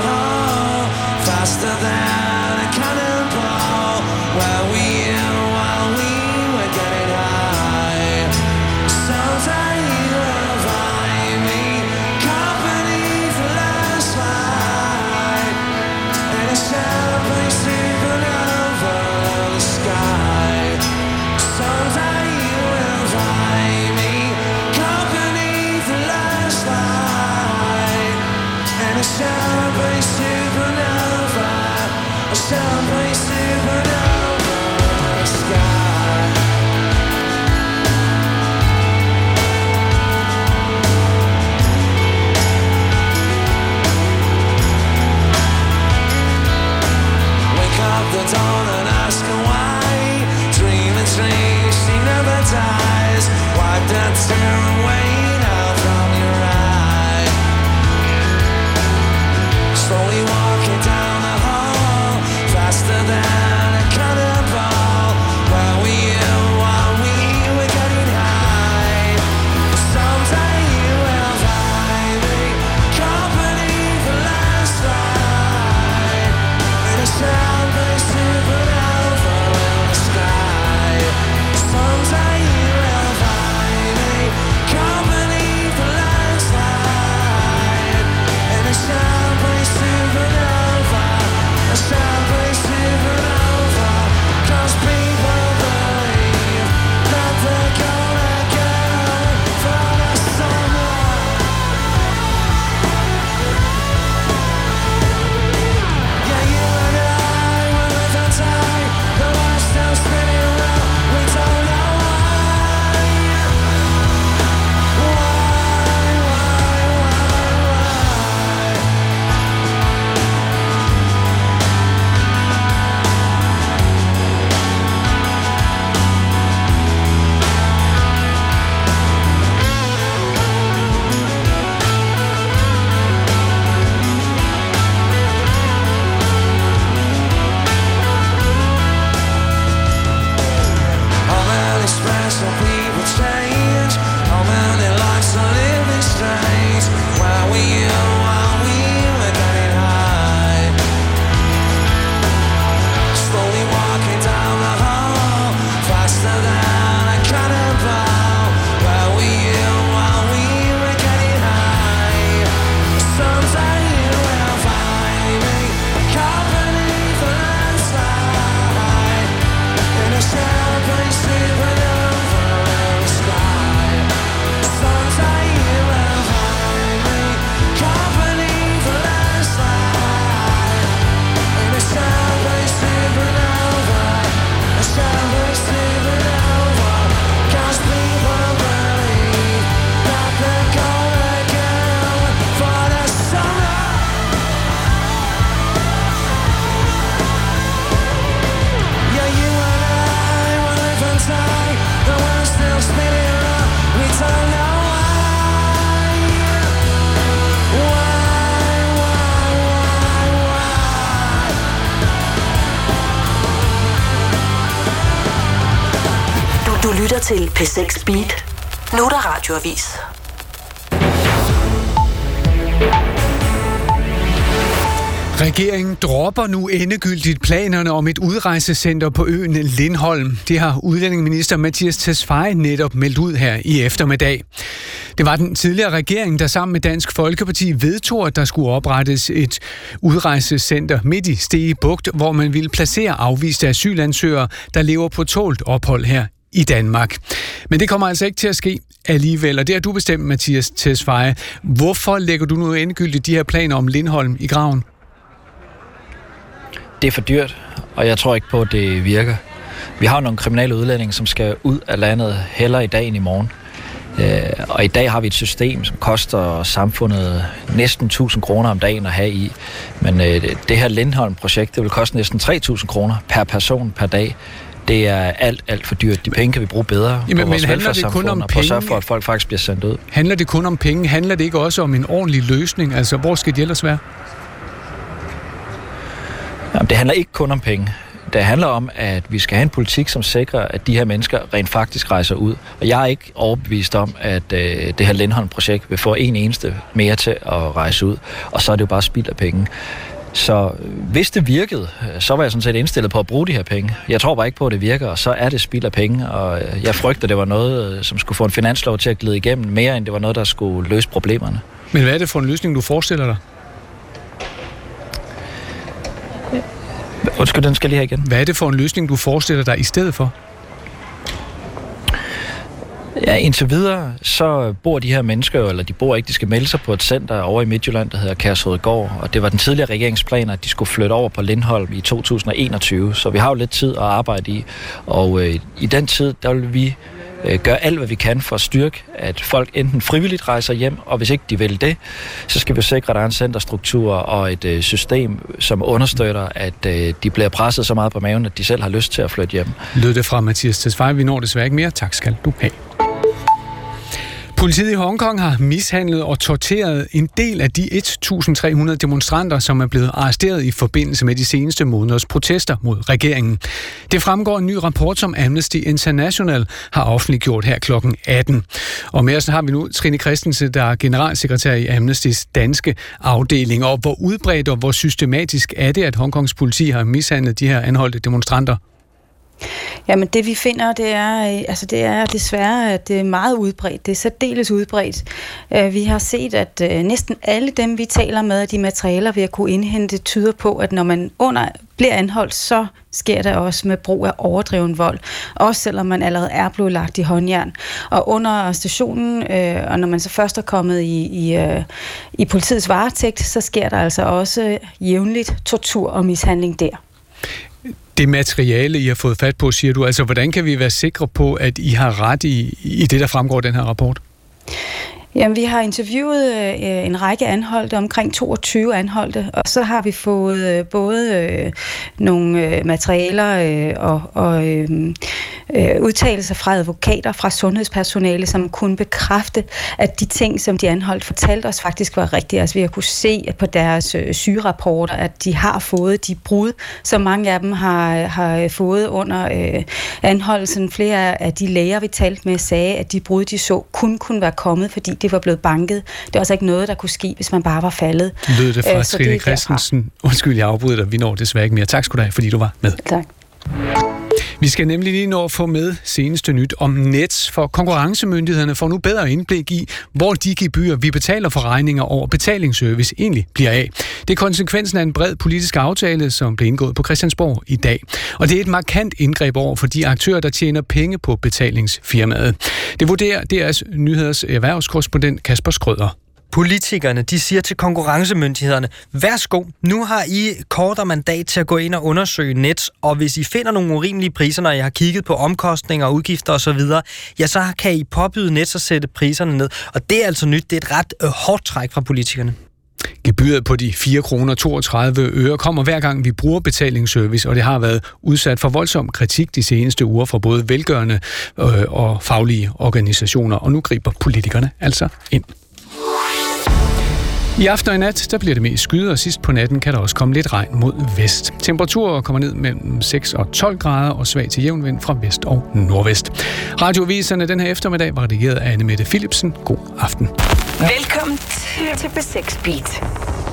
radioavis. Regeringen dropper nu endegyldigt planerne om et udrejsecenter på øen Lindholm. Det har udlændingeminister Mathias Tesfaye netop meldt ud her i eftermiddag. Det var den tidligere regering, der sammen med Dansk Folkeparti vedtog, at der skulle oprettes et udrejsecenter midt i Stege Bugt, hvor man ville placere afviste asylansøgere, der lever på tålt ophold her i Danmark. Men det kommer altså ikke til at ske alligevel, og det har du bestemt, Mathias Tesfaye. Hvorfor lægger du nu endegyldigt de her planer om Lindholm i graven? det er for dyrt, og jeg tror ikke på, at det virker. Vi har nogle kriminelle udlændinge, som skal ud af landet heller i dag end i morgen. Øh, og i dag har vi et system, som koster samfundet næsten 1000 kroner om dagen at have i. Men øh, det her Lindholm-projekt, det vil koste næsten 3000 kroner per person per dag. Det er alt, alt for dyrt. De penge kan vi bruge bedre Jamen, på vores men handler det kun om og på at sørge penge? for, at folk faktisk bliver sendt ud. Handler det kun om penge? Handler det ikke også om en ordentlig løsning? Altså, hvor skal de ellers være? Jamen, det handler ikke kun om penge. Det handler om, at vi skal have en politik, som sikrer, at de her mennesker rent faktisk rejser ud. Og jeg er ikke overbevist om, at øh, det her Lindholm-projekt vil få en eneste mere til at rejse ud. Og så er det jo bare spild af penge. Så hvis det virkede, øh, så var jeg sådan set indstillet på at bruge de her penge. Jeg tror bare ikke på, at det virker, og så er det spild af penge. Og øh, jeg frygter, det var noget, øh, som skulle få en finanslov til at glide igennem, mere end det var noget, der skulle løse problemerne. Men hvad er det for en løsning, du forestiller dig? Undskyld, den skal lige have igen. Hvad er det for en løsning, du forestiller dig i stedet for? Ja, indtil videre, så bor de her mennesker eller de bor ikke, de skal melde sig på et center over i Midtjylland, der hedder Kærshovedgård, og det var den tidligere regeringsplan, at de skulle flytte over på Lindholm i 2021, så vi har jo lidt tid at arbejde i, og øh, i den tid, der vil vi øh, gøre alt, hvad vi kan for at styrke, at folk enten frivilligt rejser hjem, og hvis ikke de vil det, så skal vi sikre, at der er en centerstruktur og et øh, system, som understøtter, at øh, de bliver presset så meget på maven, at de selv har lyst til at flytte hjem. Lød det fra Mathias Tesfaye. Vi når desværre ikke mere. Tak skal du have. Politiet i Hongkong har mishandlet og torteret en del af de 1.300 demonstranter, som er blevet arresteret i forbindelse med de seneste måneders protester mod regeringen. Det fremgår en ny rapport, som Amnesty International har offentliggjort her kl. 18. Og med os har vi nu Trine Christensen, der er generalsekretær i Amnestys danske afdeling. Og hvor udbredt og hvor systematisk er det, at Hongkongs politi har mishandlet de her anholdte demonstranter? Jamen det vi finder, det er, øh, altså det er desværre, at det er meget udbredt. Det er særdeles udbredt. Øh, vi har set, at øh, næsten alle dem, vi taler med, de materialer, vi har kunne indhente, tyder på, at når man under bliver anholdt, så sker det også med brug af overdreven vold. Også selvom man allerede er blevet lagt i håndjern. Og under stationen, øh, og når man så først er kommet i, i, øh, i politiets varetægt, så sker der altså også jævnligt tortur og mishandling der. Det materiale, I har fået fat på, siger du, altså hvordan kan vi være sikre på, at I har ret i, i det, der fremgår af den her rapport? Jamen, vi har interviewet øh, en række anholdte, omkring 22 anholdte, og så har vi fået øh, både øh, nogle øh, materialer øh, og, og øh, øh, udtalelser fra advokater, fra sundhedspersonale, som kunne bekræfte, at de ting, som de anholdt fortalte os, faktisk var rigtige. Altså, vi har kunne se på deres øh, sygerapporter, at de har fået de brud, som mange af dem har, har fået under øh, anholdelsen. Flere af de læger, vi talte med, sagde, at de brud, de så, kun kunne være kommet, fordi det var blevet banket. Det var altså ikke noget, der kunne ske, hvis man bare var faldet. Lød det fra Øh, Trine er derfra. Christensen. Undskyld, jeg afbryder dig. Vi når desværre ikke mere. Tak skal du have, fordi du var med. Tak. Vi skal nemlig lige nå at få med seneste nyt om Nets, for konkurrencemyndighederne får nu bedre indblik i, hvor de gebyrer, vi betaler for regninger over betalingsservice, egentlig bliver af. Det er konsekvensen af en bred politisk aftale, som blev indgået på Christiansborg i dag. Og det er et markant indgreb over for de aktører, der tjener penge på betalingsfirmaet. Det vurderer deres nyheders erhvervskorrespondent Kasper Skrøder. Politikerne de siger til konkurrencemyndighederne, værsgo, nu har I kortere mandat til at gå ind og undersøge net, og hvis I finder nogle urimelige priser, når I har kigget på omkostninger, udgifter osv., ja, så kan I påbyde net at sætte priserne ned. Og det er altså nyt, det er et ret øh, hårdt træk fra politikerne. Gebyret på de 4 kroner 32 øre kommer hver gang vi bruger betalingsservice, og det har været udsat for voldsom kritik de seneste uger fra både velgørende øh, og faglige organisationer, og nu griber politikerne altså ind. I aften og i nat, der bliver det mest skyet, og sidst på natten kan der også komme lidt regn mod vest. Temperaturer kommer ned mellem 6 og 12 grader og svag til jævn vind fra vest og nordvest. Radioviserne den her eftermiddag var redigeret af Anne Mette Philipsen. God aften. Velkommen til, til B6 Beat.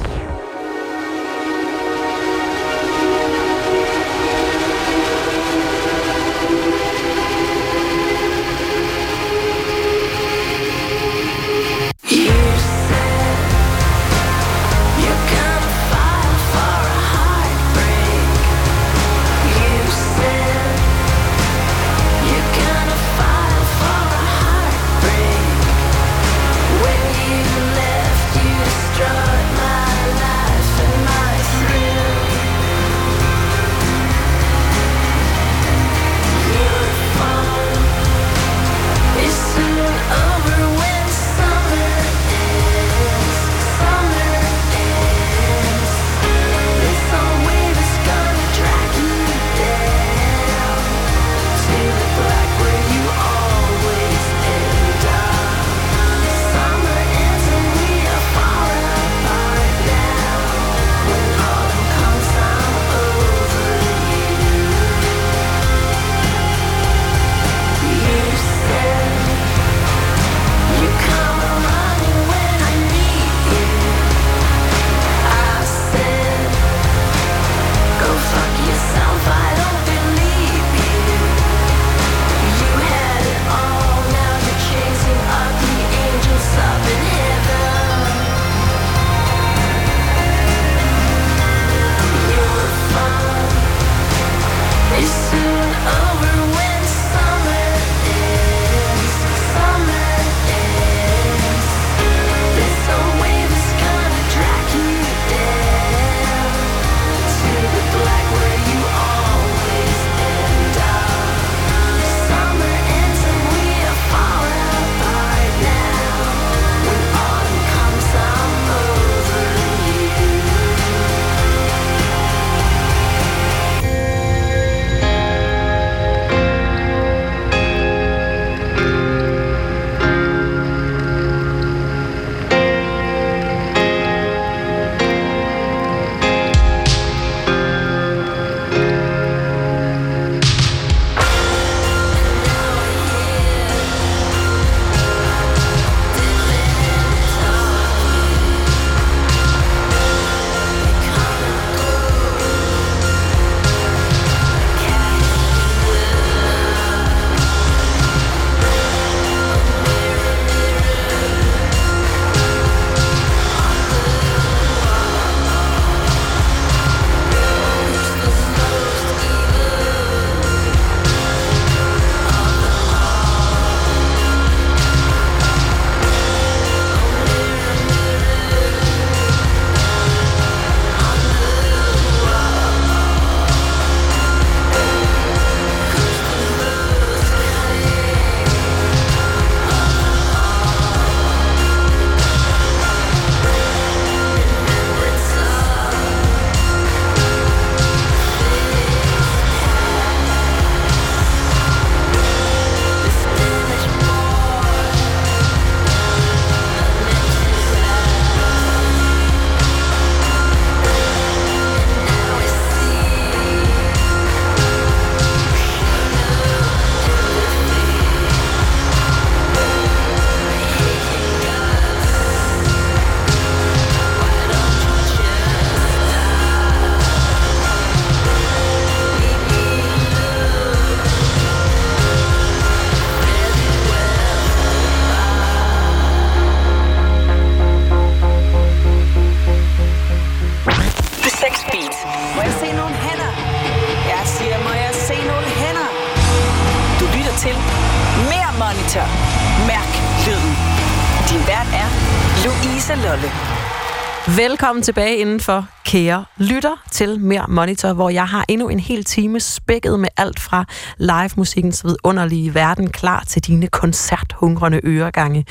Velkommen tilbage indenfor kære lytter til Mere Monitor, hvor jeg har endnu en hel time spækket med alt fra live-musikkens vidunderlige verden klar til dine koncerthungrende øregange.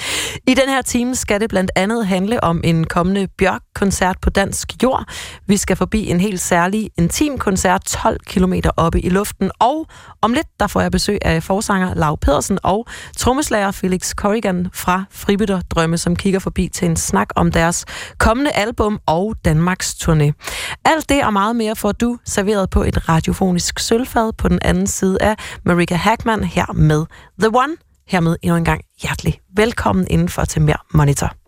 I den her time skal det blandt andet handle om en kommende Bjørk-koncert på dansk jord. Vi skal forbi en helt særlig intim koncert 12 km oppe i luften, og om lidt der får jeg besøg af forsanger Lav Pedersen og trommeslager Felix Corrigan fra Fribytter Drømme, som kigger forbi til en snak om deres kommende album og Danmarks turné. Alt det og meget mere får du serveret på et radiofonisk sølvfad på den anden side af Marika Hackman her med The One. Hermed endnu en gang hjertelig velkommen indenfor til mere Monitor.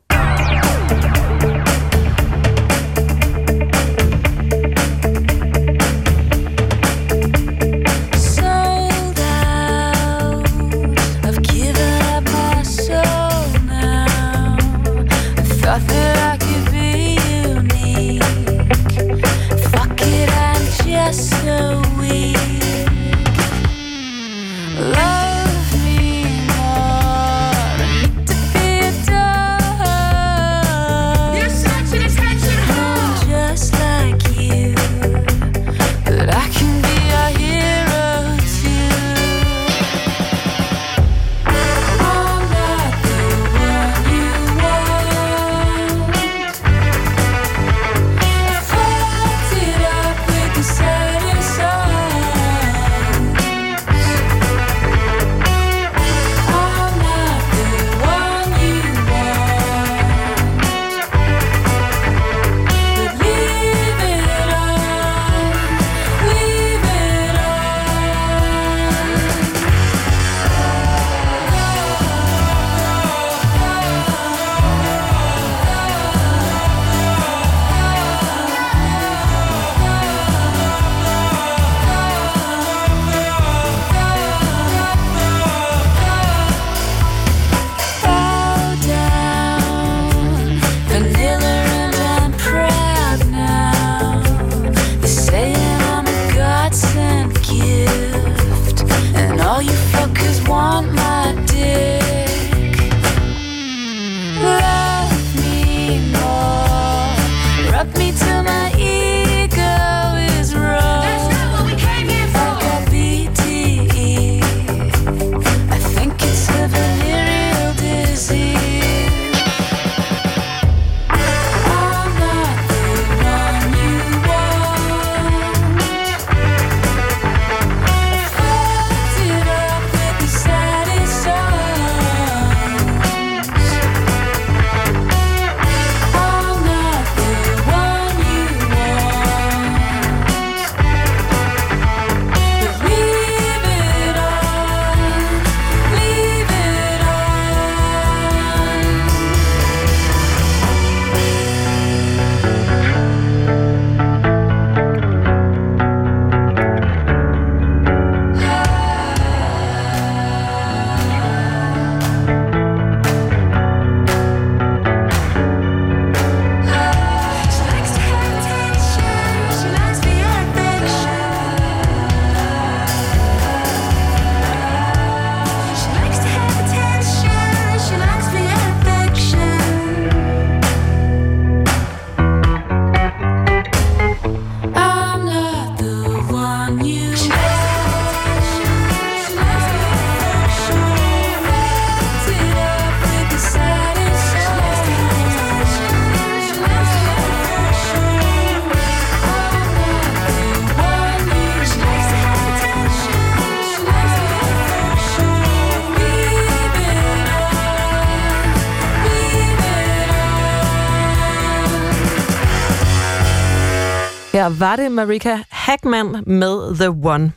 Her var det Marika Hackman med The One.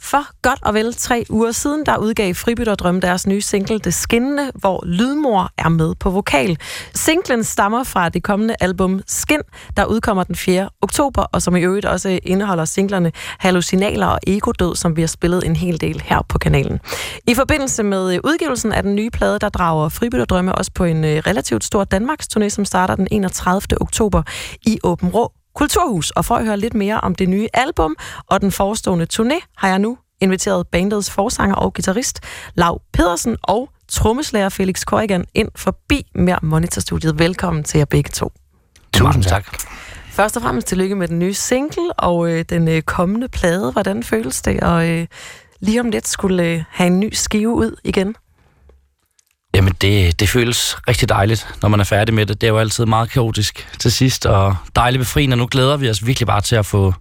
For godt og vel tre uger siden, der udgav Fribytterdrøm deres nye single Det Skinnende, hvor Lydmor er med på vokal. Singlen stammer fra det kommende album Skin, der udkommer den 4. oktober, og som i øvrigt også indeholder singlerne Hallucinaler og Egodød, som vi har spillet en hel del her på kanalen. I forbindelse med øh, udgivelsen af den nye plade, der drager Fribytterdrømme også på en øh, relativt stor Danmarks turné, som starter den 31. oktober i Åben Rå Kulturhus. Og for at høre lidt mere om det nye album og den forestående turné, har jeg nu inviteret bandets forsanger og guitarist Lau Pedersen og trommeslager Felix Corrigan ind forbi mere Monitorstudiet. Velkommen til jer begge to. Tusind tak. Først og fremmest tillykke med den nye single og øh, den øh, kommende plade. Hvordan føles det at øh, lige om lidt skulle øh, have en ny skive ud igen? Jamen, det, det føles rigtig dejligt, når man er færdig med det. Det er jo altid meget kaotisk til sidst, og dejligt befriende. Nu glæder vi os virkelig bare til at få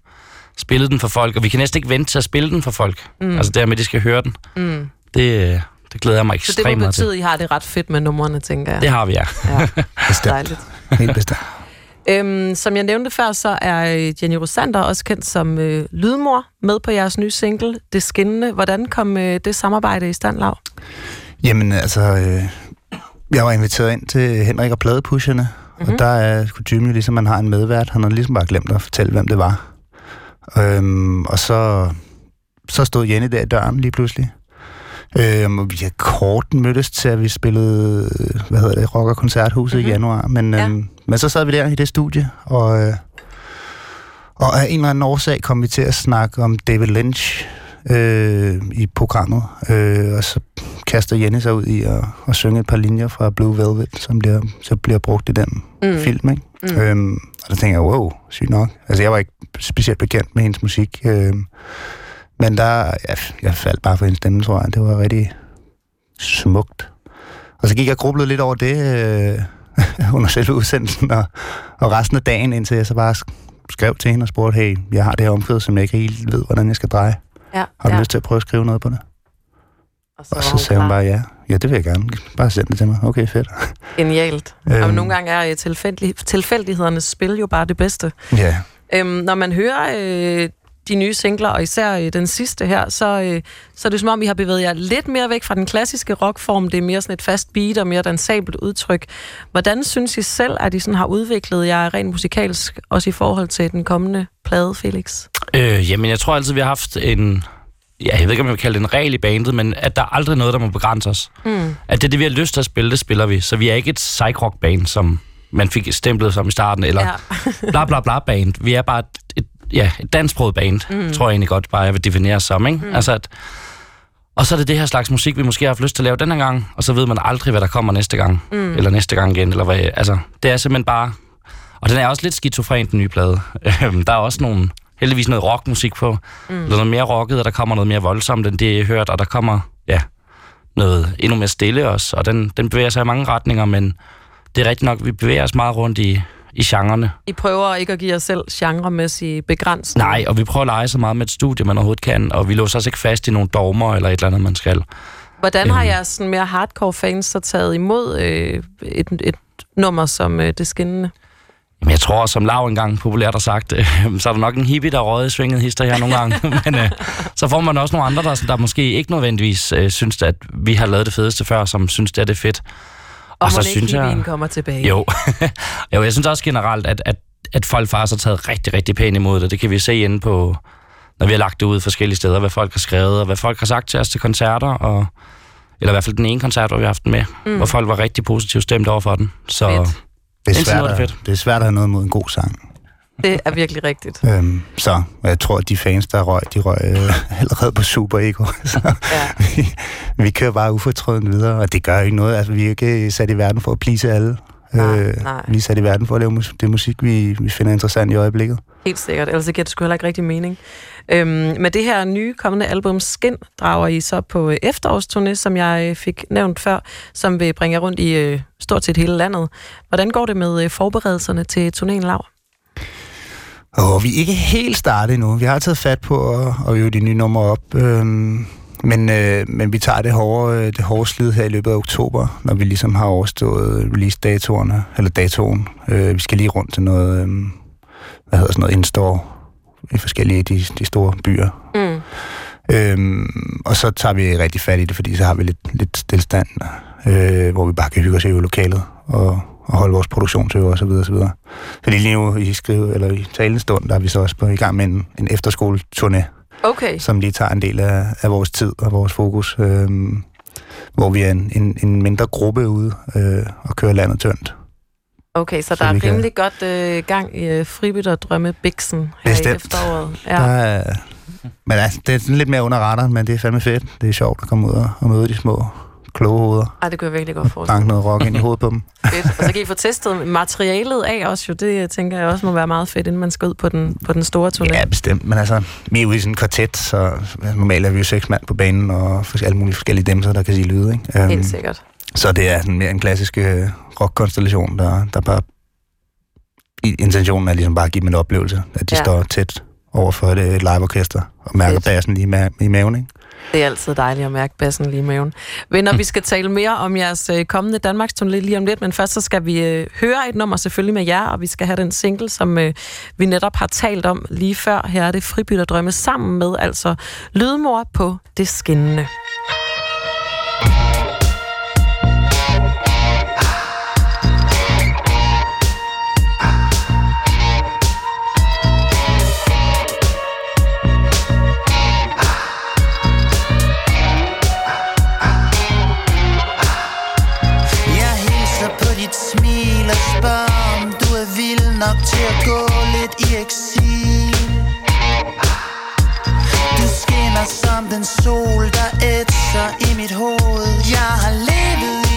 spillet den for folk, og vi kan næsten ikke vente til at spille den for folk. Mm. Altså dermed, de skal høre den. Mm. Det, det glæder jeg mig Så det ekstremt må meget til. betyde, at I har det ret fedt med numrene, tænker jeg. Det har vi, ja. ja. Bestemt. Dejligt. Helt bestemt. Øhm, som jeg nævnte før, så er øh, Jenny Rosander også kendt som øh, lydmor med på jeres nye single, Det Skinnende. Hvordan kom øh, det samarbejde i stand, Lav? Jamen altså, øh, jeg var inviteret ind til Henrik og Pladepusherne, mm-hmm. Mhm. og der er kutumen jo ligesom, man har en medvært. Han har ligesom bare glemt at fortælle, hvem det var. Øhm, og så, så stod Jenny der i døren lige pludselig. Øhm, og vi har kort mødtes til, at vi spillede, hvad hedder det, Rock- og Koncerthuset mm-hmm. i januar. Men, øhm, men så sad vi der i det studie, og, øh, og af en eller anden årsag kom vi til at snakke om David Lynch øh, i programmet. Øh, og så kaster Jenny sig ud i at, at synge et par linjer fra Blue Velvet, som bliver, så bliver brugt i den Mm. film. Ikke? Mm. Øhm, og der tænker jeg, wow, sygt nok. Altså, jeg var ikke specielt bekendt med hendes musik. Øh, men der, jeg, jeg faldt bare for hendes stemme, tror jeg. Det var rigtig smukt. Og så gik jeg og grublede lidt over det øh, under selve udsendelsen, og, og resten af dagen, indtil jeg så bare sk- skrev til hende og spurgte, hey, jeg har det her omkvæd, som jeg ikke helt ved, hvordan jeg skal dreje. Ja, Har du ja. lyst til at prøve at skrive noget på det? Og så, Og så sagde hun bare ja. Ja, det vil jeg gerne. Bare send det til mig. Okay, fedt. Genialt. Øhm. Øhm. Og nogle gange er øh, tilfældig, tilfældighedernes spil jo bare det bedste. Ja. Øhm, når man hører øh, de nye singler, og især øh, den sidste her, så, øh, så er det som om, I har bevæget jer lidt mere væk fra den klassiske rockform. Det er mere sådan et fast beat og mere dansabelt udtryk. Hvordan synes I selv, at I sådan har udviklet jer rent musikalsk, også i forhold til den kommende plade, Felix? Øh, jamen, jeg tror altid, vi har haft en... Ja, jeg ved ikke, om jeg vil kalde det en regel i bandet, men at der er aldrig noget, der må begrænse os. Mm. At det, er det vi har lyst til at spille, det spiller vi. Så vi er ikke et psych-rock-band, som man fik stemplet som i starten, eller Ja. bla bla bla band. Vi er bare et, et, ja, et dansksproget band, Mm. tror jeg egentlig godt bare, jeg vil definere os som. Ikke? Mm. Mm. Altså at, og så er det det her slags musik, vi måske har haft lyst til at lave denne gang, og så ved man aldrig, hvad der kommer næste gang. Mm. Eller næste gang igen, eller hvad. Altså, det er simpelthen bare... Og den er også lidt skizofren, den nye plade. Øhm, der er også nogle, heldigvis noget rockmusik på. Mm. Noget mere rocket, og der kommer noget mere voldsomt, end det, jeg hørt. Og der kommer, ja, noget endnu mere stille også. Og den, den bevæger sig i mange retninger, men det er rigtigt nok, vi bevæger os meget rundt i, i genrerne. I prøver ikke at give jer selv genremæssige begrænsninger. Nej, og vi prøver at lege så meget med et studie, man overhovedet kan, og vi låser os ikke fast i nogle dogmer eller et eller andet, man skal. Hvordan har Øhm. jeres sådan mere hardcore fans så taget imod øh, et, et nummer som øh, Det Skinnende? Jamen, jeg tror, som Lav engang populært har sagt, øh, så er der nok en hippie, der røget svinget hister her nogle gange. Men øh, så får man også nogle andre, der, der måske ikke nødvendigvis øh, synes, at vi har lavet det fedeste før, som synes, det er det fedt. Og, og må ikke hippien kommer tilbage? Jo. jo, jeg synes også generelt, at, at, at folk faktisk har taget rigtig, rigtig pænt imod det. Det kan vi se inde på, når vi har lagt det ud forskellige steder, hvad folk har skrevet, og hvad folk har sagt til os til koncerter, og, eller i hvert fald den ene koncert, hvor vi har haft den med, Mm. hvor folk var rigtig positivt stemt over for den. Så Det er, svært er det at, fedt. det er svært at have noget mod en god sang. Det er virkelig rigtigt. Øhm, så jeg tror, at de fans, der røg, de røg øh, allerede på Super Ego. Så ja. vi, vi kører bare ufortrødent videre, og det gør ikke noget. Altså, vi er ikke sat i verden for at please alle. Nej, nej. Vi er sat i verden for at lave mus- det musik, vi, vi finder interessant i øjeblikket. Helt sikkert, ellers giver det sgu heller ikke rigtig mening. Øhm, med det her nye kommende album Skin drager I så på øh, efterårsturné, som jeg øh, fik nævnt før, som vil bringe jer rundt i øh, stort set hele landet. Hvordan går det med øh, forberedelserne til turnéen, Lav? Og vi er ikke helt startet endnu. Vi har taget fat på at, at øve de nye numre op. Øhm, men, øh, men vi tager det hårde, øh, det hårde slid her i løbet af oktober, når vi ligesom har overstået release-datorerne, eller datoen. Øh, vi skal lige rundt til noget, øh, hvad hedder sådan noget, indstår i forskellige af de, de store byer. Mm. Øhm, og så tager vi rigtig fat i det, fordi så har vi lidt, lidt stillstand, øh, hvor vi bare kan hygge os i lokalet og, og holde vores produktionsøver osv. osv. Fordi lige nu i skrive, eller i talende stund, der er vi så også på, i gang med en, en efterskoleturné, Okay. som lige tager en del af, af vores tid og vores fokus, øh, hvor vi er en, en, en mindre gruppe ude øh, og kører landet tyndt. Okay, så, Så der er kan- rimelig godt øh, gang i øh, fribytterdrømme Bixen her i Bestemt. efteråret. Ja. Der er, men altså, det er sådan lidt mere under radaren, men det er fandme fedt. Det er sjovt at komme ud og, og møde de små kloge hoveder. Ej, det kunne jeg virkelig godt forestille Banke noget rock ind i hovedet på dem. Fedt. Og så kan I få testet materialet af også jo. Det tænker jeg også må være meget fedt, inden man skal ud på den, på den store turné. Ja, bestemt. Men altså, vi er jo i sådan en kvartet, så altså, normalt er vi jo seks mand på banen, og alle mulige forskellige demser, der kan sige lyde. Ikke? Helt sikkert. Så det er sådan mere en klassisk øh, rockkonstellation, der, der bare... Intentionen er ligesom bare at give dem en oplevelse, at de Ja. står tæt over for et, et liveorkester, og mærker bassen lige ma- i maven, ikke? Det er altid dejligt at mærke bassen lige i maven. Venner, vi skal tale mere om jeres øh, kommende Danmarks turné lige om lidt, men først så skal vi øh, høre et nummer selvfølgelig med jer, og vi skal have den single, som øh, vi netop har talt om lige før. Her er det Fribytterdrømme sammen med altså Lydmor på det skinnende. Lidt i eksil. Du skinner som den sol, der ætser i mit hoved. Jeg har levet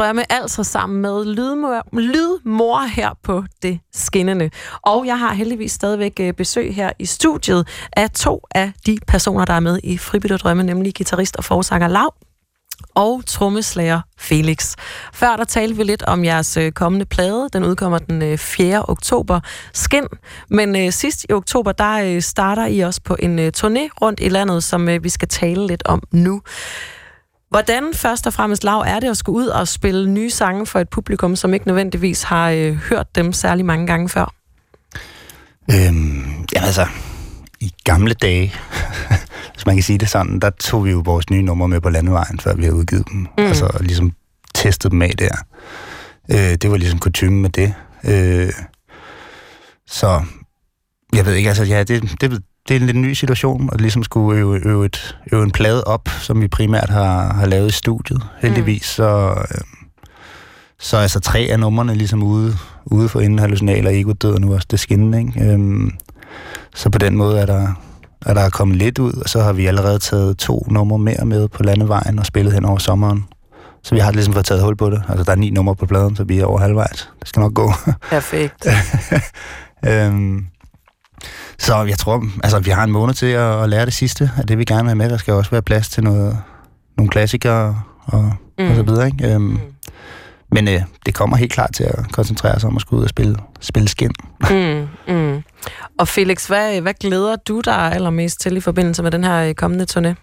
drømme altså sammen med lydmor, lydmor her på det skinnende. Og jeg har heldigvis stadigvæk øh, besøg her i studiet af to af de personer, der er med i Fribytterdrømme, nemlig gitarrist og forsanger Lav og trommeslager Felix. Før der talte vi lidt om jeres øh, kommende plade. Den udkommer den øh, 4. oktober. Skin. Men øh, sidst i oktober, der øh, starter I også på en øh, turné rundt i landet, som øh, vi skal tale lidt om nu. Hvordan først og fremmest, Lav, er det at skulle ud og spille nye sange for et publikum, som ikke nødvendigvis har øh, hørt dem særlig mange gange før? Øhm, ja, altså, i gamle dage, hvis man kan sige det sådan, der tog vi jo vores nye numre med på landevejen, før vi havde udgivet dem. Mm. Altså, og ligesom testet dem af der. Øh, det var ligesom kutume med det. Øh, så, jeg ved ikke, altså, ja, det, det, det er en lidt ny situation, at ligesom skulle øve, øve, et, øve en plade op, som vi primært har, har lavet i studiet. Heldigvis, så, øh, så altså tre af numrene ligesom ude, ude for inden hallucinal og ego død, og nu også det skinnende, ikke? Øhm, så på den måde er der, er der kommet lidt ud, og så har vi allerede taget to numre mere med på landevejen og spillet hen over sommeren. Så vi har ligesom fået taget hul på det. Altså, der er ni numre på pladen, så vi er over halvvejs. Det skal nok gå. Perfekt. øhm, så jeg tror, altså vi har en måned til at, at lære det sidste af det, vi gerne vil have med. Der skal også være plads til noget, nogle klassikere og, mm. og så videre. Ikke? Øhm, mm. Men øh, det kommer helt klart til at koncentrere sig om at skulle ud og spille, spille skin. mm, mm. Og Felix, hvad, hvad glæder du dig allermest til i forbindelse med den her øh, kommende turné?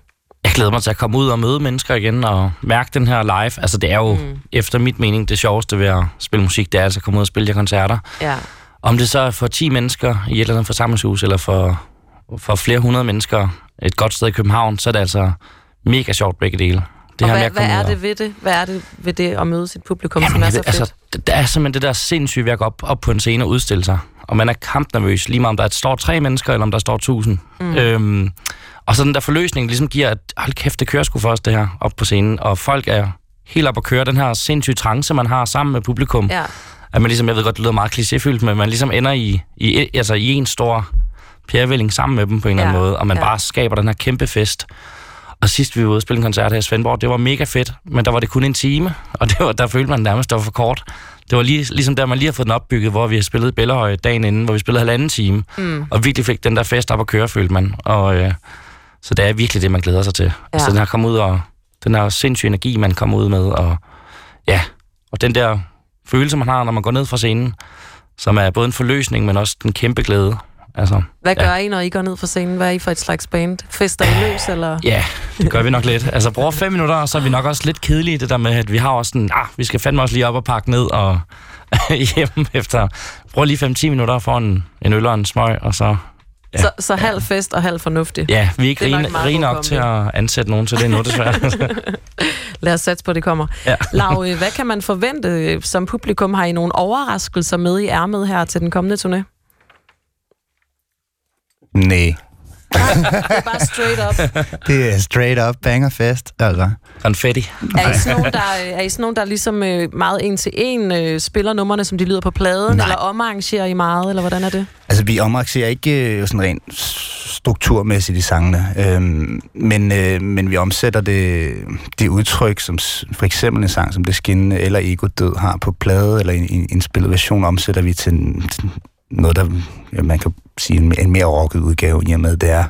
Jeg glæder mig til at komme ud og møde mennesker igen og mærke den her live. Altså det er jo, mm. efter mit mening, det sjoveste ved at spille musik, det er altså at komme ud og spille de koncerter. Ja. Om det så er for 10 mennesker i et eller andet forsamlingshus, eller for, for flere hundrede mennesker et godt sted i København, så er det altså mega sjovt begge dele. Det og hvad, hvad er det ved det? Hvad er det ved det at møde sit publikum, Jamen, som er så ved, fedt? altså, det- der er simpelthen det der sindssyge ved at gå op, op på en scene og udstille sig. Og man er kampnervøs, lige meget om der står tre mennesker, eller om der står tusind. Mm. Øhm, og så den der forløsning ligesom giver, at hold kæft, det kører sgu for os det her op på scenen. Og folk er helt op at køre den her sindssyge trance, man har sammen med publikum. Ja. At man ligesom, jeg ved godt, det lyder meget klichéfyldt, men man ligesom ender i, i, altså i en stor pærevælling sammen med dem på en eller anden Ja, måde, og man ja. bare skaber den her kæmpe fest. Og sidst vi var ude og spille en koncert her i Svendborg, det var mega fedt, men der var det kun en time, og det var, der følte man nærmest, det var for kort. Det var lige, ligesom der, man lige har fået den opbygget, hvor vi har spillet i Bellehøj dagen inden, hvor vi spillede halvanden time, Mm. og virkelig fik den der fest op at køre, følte man. Og, øh, så det er virkelig det, man glæder sig til. Ja. Så den her kommer ud og den her sindssyge energi, man kommer ud med, og ja, og den der følelse, man har, når man går ned fra scenen, som er både en forløsning, men også den kæmpe glæde. Altså, Hvad gør ja. I, når I går ned fra scenen? Hvad er I for et slags band? Fester I løs, eller? Ja, det gør vi nok lidt. Altså, bruger fem minutter, og så er vi nok også lidt kedelige det der med, at vi har også sådan, ah, vi skal fandme også lige op og pakke ned og hjem efter. Bruger lige 5-10 minutter for en, en øl og en smøg, og så... Ja. Så, så halv fest og halv fornuftig. Ja, vi er ikke nok rige, rige god nok til at ansætte nogen til det endnu, desværre. Lad os satse på, at det kommer. Ja. Lav, øh, hvad kan man forvente øh, som publikum? Har I nogle overraskelser med i ærmet her til den kommende turné? Nej. Det er bare straight up. Det er straight up bangerfest, altså. Konfetti. Er I sådan nogen, der, er I sådan nogen, der ligesom øh, meget en til en øh, spiller numrene, som de lyder på pladen, Nej. eller omarrangerer I meget, eller hvordan er det? Altså, vi omarrangerer ikke øh, sådan rent strukturmæssigt i sangene, øhm, men, øh, men vi omsætter det, det udtryk, som for eksempel en sang som Det Skinnende eller Ego Død har på plade, eller en, en indspillet version, omsætter vi til, en- til noget, der man kan sige en, en mere rocket udgave, i og med det er,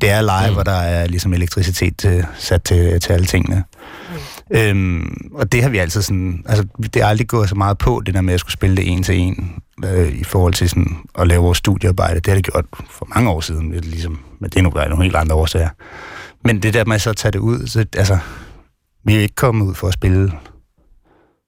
det er live, mm. hvor der er ligesom elektricitet til, sat til, til alle tingene. Mm. Øhm, og det har vi altid sådan, altså det er aldrig gået så meget på, det der med at skulle spille det en til en, øh, i forhold til sådan at lave vores studiearbejde. Det har det gjort for mange år siden, det er ligesom, men det er nogle, nogle helt andre årsager. Men det der med så at tage det ud, så, altså, vi er jo ikke kommet ud for at spille,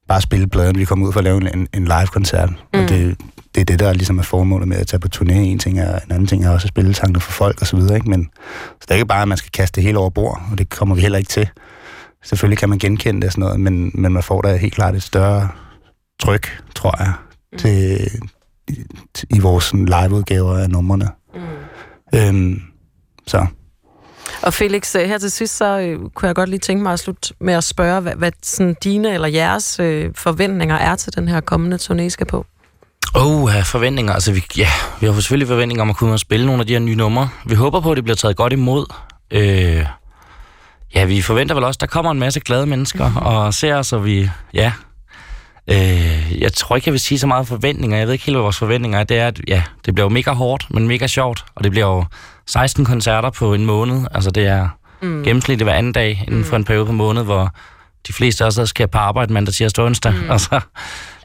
bare spille pladen, vi kommet ud for at lave en, en live-koncert, mm. og det, det er det, der ligesom er formålet med at tage på turné. En ting er, en anden ting er også at spille sangene for folk og så videre, ikke? Men så det er ikke bare, at man skal kaste det hele over bord, og det kommer vi heller ikke til. Selvfølgelig kan man genkende det og sådan noget, men, men man får da helt klart et større tryk, tror jeg, mm. til, i, i vores liveudgaver af numrene. Mm. Øhm, så Og Felix, øh, her til sidst, så øh, kunne jeg godt lige tænke mig at slutte med at spørge, hvad, hvad sådan dine eller jeres øh, forventninger er til den her kommende turné skal på. Oh, ja, forventninger. Altså, vi, ja, vi har selvfølgelig forventninger om at kunne spille nogle af de her nye numre. Vi håber på, at det bliver taget godt imod. Øh, ja, vi forventer vel også, at der kommer en masse glade mennesker mm-hmm. og ser os, og vi, ja... Øh, jeg tror ikke, jeg vil sige så meget forventninger. Jeg ved ikke helt, hvad vores forventninger er. Det er, at ja, det bliver jo mega hårdt, men mega sjovt. Og det bliver jo 16 koncerter på en måned. Altså, det er Mm. mm. gennemsnitligt hver anden dag inden for en periode på måned, hvor de fleste der skal på arbejde mandag, tirsdag og onsdag, Mm. mm. og så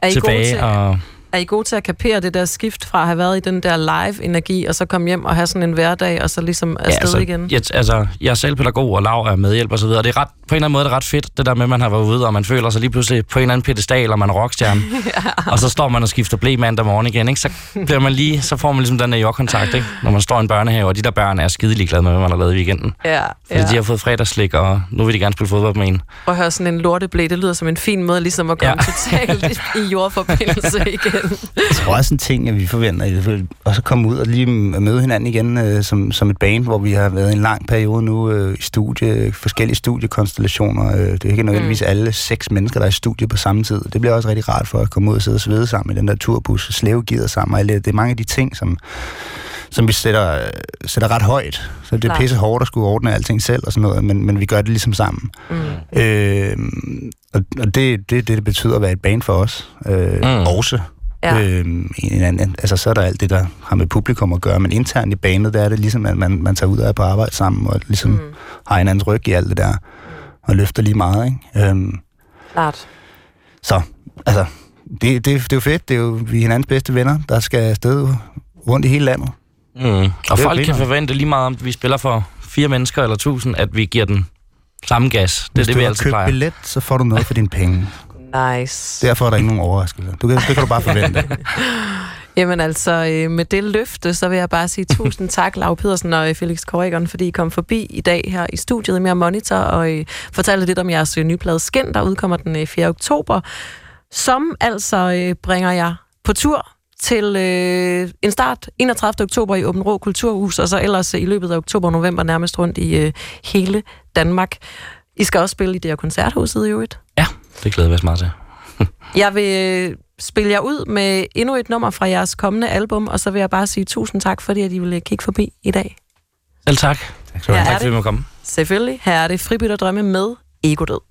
Er I tilbage. til- Og, Er I gode til at kapere det der skift fra at have været i den der live-energi, og så komme hjem og have sådan en hverdag, og så ligesom afsted altså, igen? Jeg, altså, jeg er selv pædagog, og Lav er medhjælper og så videre. Det er ret, på en eller anden måde er det ret fedt, det der med, at man har været ude, og man føler sig lige pludselig på en eller anden pedestal, og man er rockstjerne. og så står man og skifter blæ mandag morgen igen, ikke? Så, bliver man lige, så får man ligesom den der jordkontakt, ikke? når man står i en børnehave, og de der børn er skide ligeglade med, hvad man har lavet i weekenden. Ja, Fordi ja. de har fået fredagslik, og nu vil de gerne spille fodbold med en. Og høre sådan en lorteblæ, det lyder som en fin måde ligesom at komme ja. totalt i jordforbindelse igen. Jeg tror også en ting, at vi forventer, at vi også at komme ud og lige møde hinanden igen øh, som, som et band, hvor vi har været i en lang periode nu øh, i studie, forskellige studiekonstellationer. Øh, det er ikke nødvendigvis mm. alle seks mennesker, der er i studie på samme tid. Det bliver også rigtig rart for at komme ud og sidde og svede sammen i den der turbus, og slævegider sammen. Og alle, det er mange af de ting, som, som vi sætter, sætter ret højt. Så det er pisse hårdt at skulle ordne alting selv og sådan noget, men, men vi gør det ligesom sammen. Mm. Øh, og og det det, det, det betyder at være et band for os. Øh, mm. Også. Ja. Øhm, en anden, altså, så er der alt det, der har med publikum at gøre, men internt i banet, der er det ligesom, at man, man tager ud og er på arbejde sammen, og ligesom mm. har hinandens ryg i alt det der, og løfter lige meget, ikke? Øhm, Klart. så, altså, det, det, det er jo fedt, det er jo vi er hinandens bedste venner, der skal afsted rundt i hele landet. Mm. Og Det er folk kan forvente lige meget, om vi spiller for fire mennesker eller tusind, at vi giver den samme gas. Det er Hvis det, du vi har altid købt plejer. billet, så får du noget for dine penge. Nice. Derfor er der ikke nogen overraskelse. Du kan, det kan du bare forvente. Jamen altså, øh, med det løfte, så vil jeg bare sige tusind tak, Lav Pedersen og øh, Felix Korrigan, fordi I kom forbi i dag her i studiet i Mere Monitor, og øh, fortalte lidt om jeres nye plade Skin, der udkommer den øh, 4. oktober, som altså bringer jer på tur til øh, en start 31. oktober i Åben Rå Kulturhus, og så ellers i løbet af oktober og november nærmest rundt i øh, hele Danmark. I skal også spille i det her koncerthuset i øvrigt. Det glæder vi os meget til. Jeg vil øh, spille jer ud med endnu et nummer fra jeres kommende album, og så vil jeg bare sige tusind tak, fordi at I ville kigge forbi i dag. Selv tak. Tak, tak fordi vi må komme. Selvfølgelig. Her er det Fribyt og Drømme med Egodød. Jeg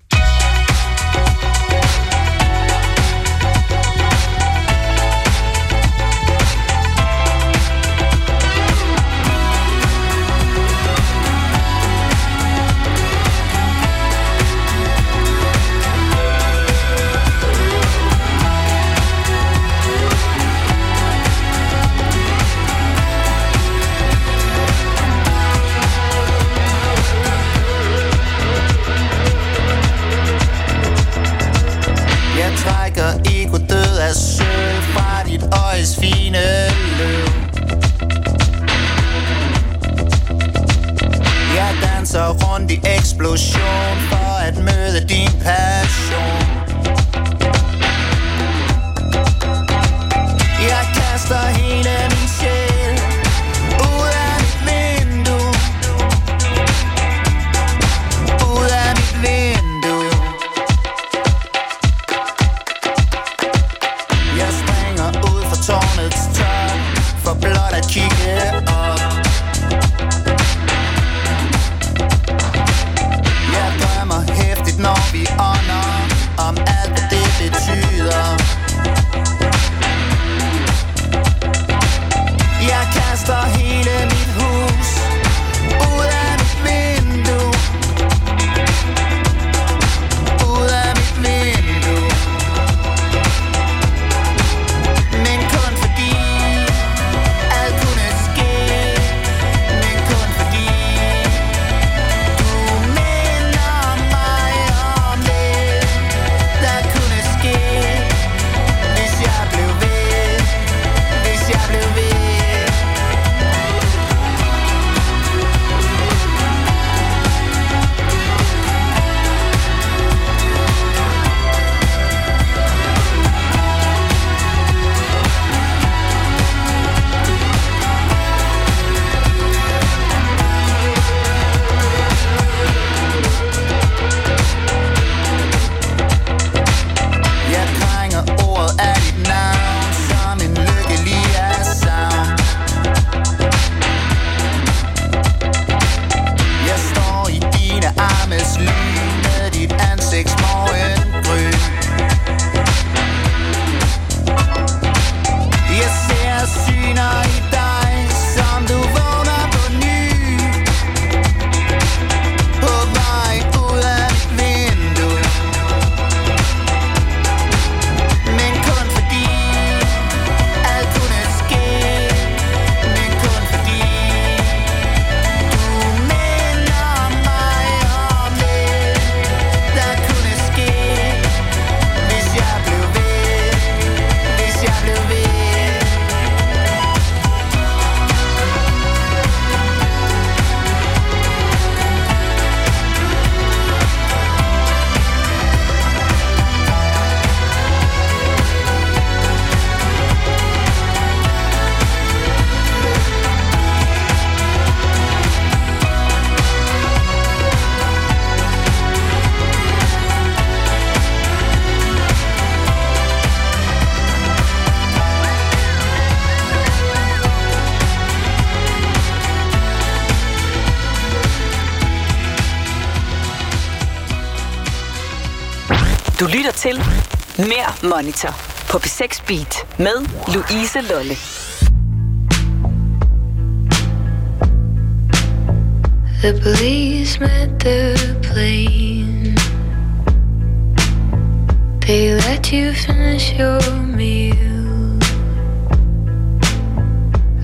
lytter til Mere Monitor på P6 Beat med Louise Lolle. The police met the plane. They let you finish your meal.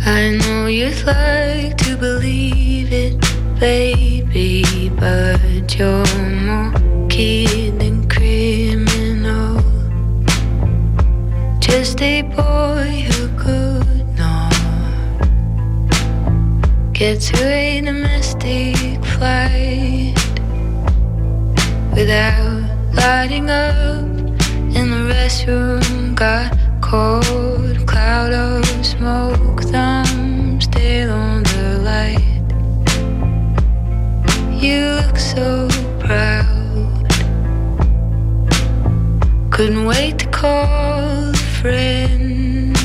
I know you'd like to believe it, baby, but you're more kid than Chris. Just a boy who could not get to a domestic flight without lighting up in the restroom. Got cold cloud of smoke, thumb still on the light. You look so proud. Couldn't wait to call friend.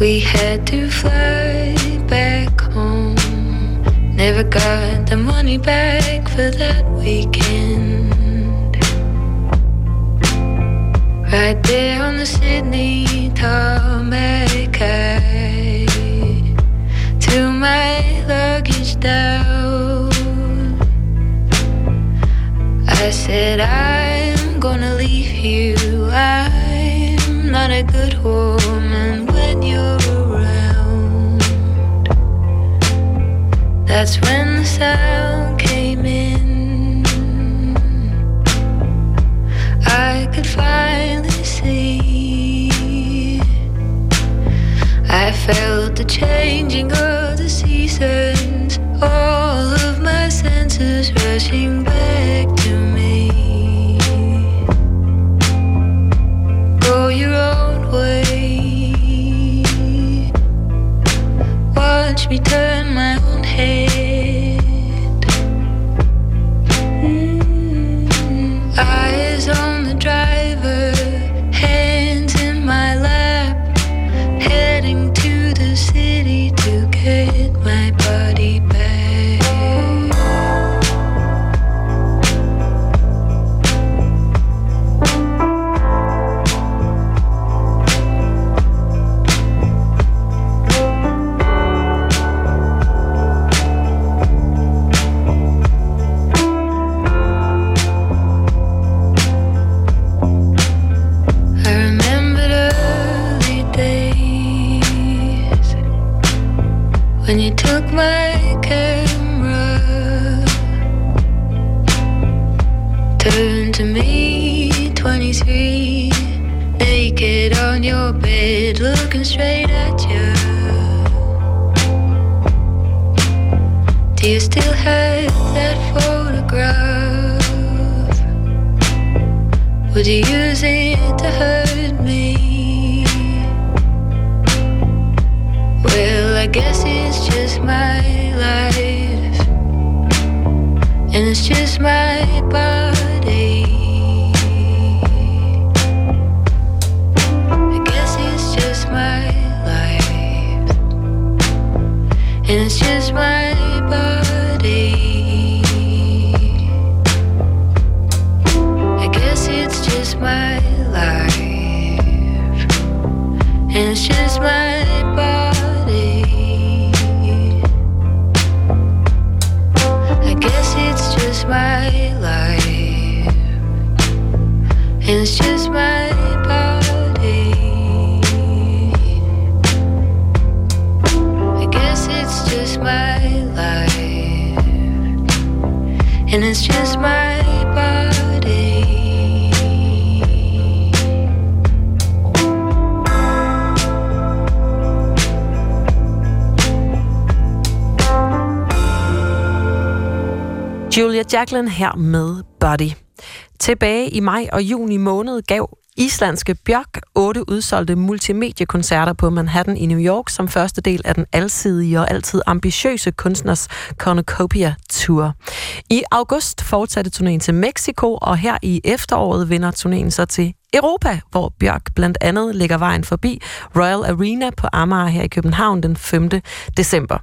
We had to fly back home. Never got the money back for that weekend. Right there on the Sydney tarmac, I threw my luggage down. I said, I'm gonna leave you. I'm not a good woman when you're around. That's when the sound came in. I could finally see. I felt the changing of the seasons, all of my senses rushing back me turn looking straight at you. Do you still have that photograph? Would you use it to hurt me? Well, I guess it's just my life, and it's just my body. It's just my body. I guess it's just my life, and it's just my body. I guess it's just my life, and it's just my it's just my body. Julia Jacqueline her med Buddy. Tilbage i maj og juni måned gav islandske Bjørk otte udsolgte multimediekoncerter på Manhattan i New York som første del af den alsidige og altid ambitiøse kunstners Cornucopia Tour. I august fortsatte turnéen til Mexico, og her i efteråret vender turnéen så til Europa, hvor Bjørk blandt andet lægger vejen forbi Royal Arena på Amager her i København den 5. december.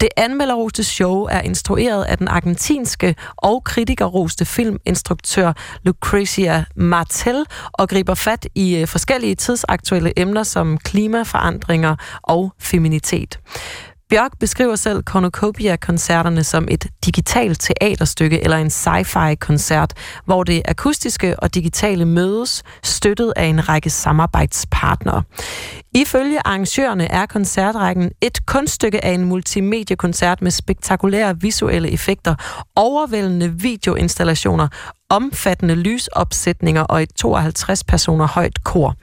Det anmelderroste show er instrueret af den argentinske og kritikerroste filminstruktør Lucrecia Martel og griber fat i øh, forskellige tidsaktuelle emner som klimaforandringer og feminitet. Bjørk beskriver selv Cornucopia-koncerterne som et digitalt teaterstykke eller en sci-fi-koncert, hvor det akustiske og digitale mødes, støttet af en række samarbejdspartnere. Ifølge arrangørerne er koncertrækken et kunststykke af en multimediekoncert med spektakulære visuelle effekter, overvældende videoinstallationer, omfattende lysopsætninger og et 52 personer højt kor.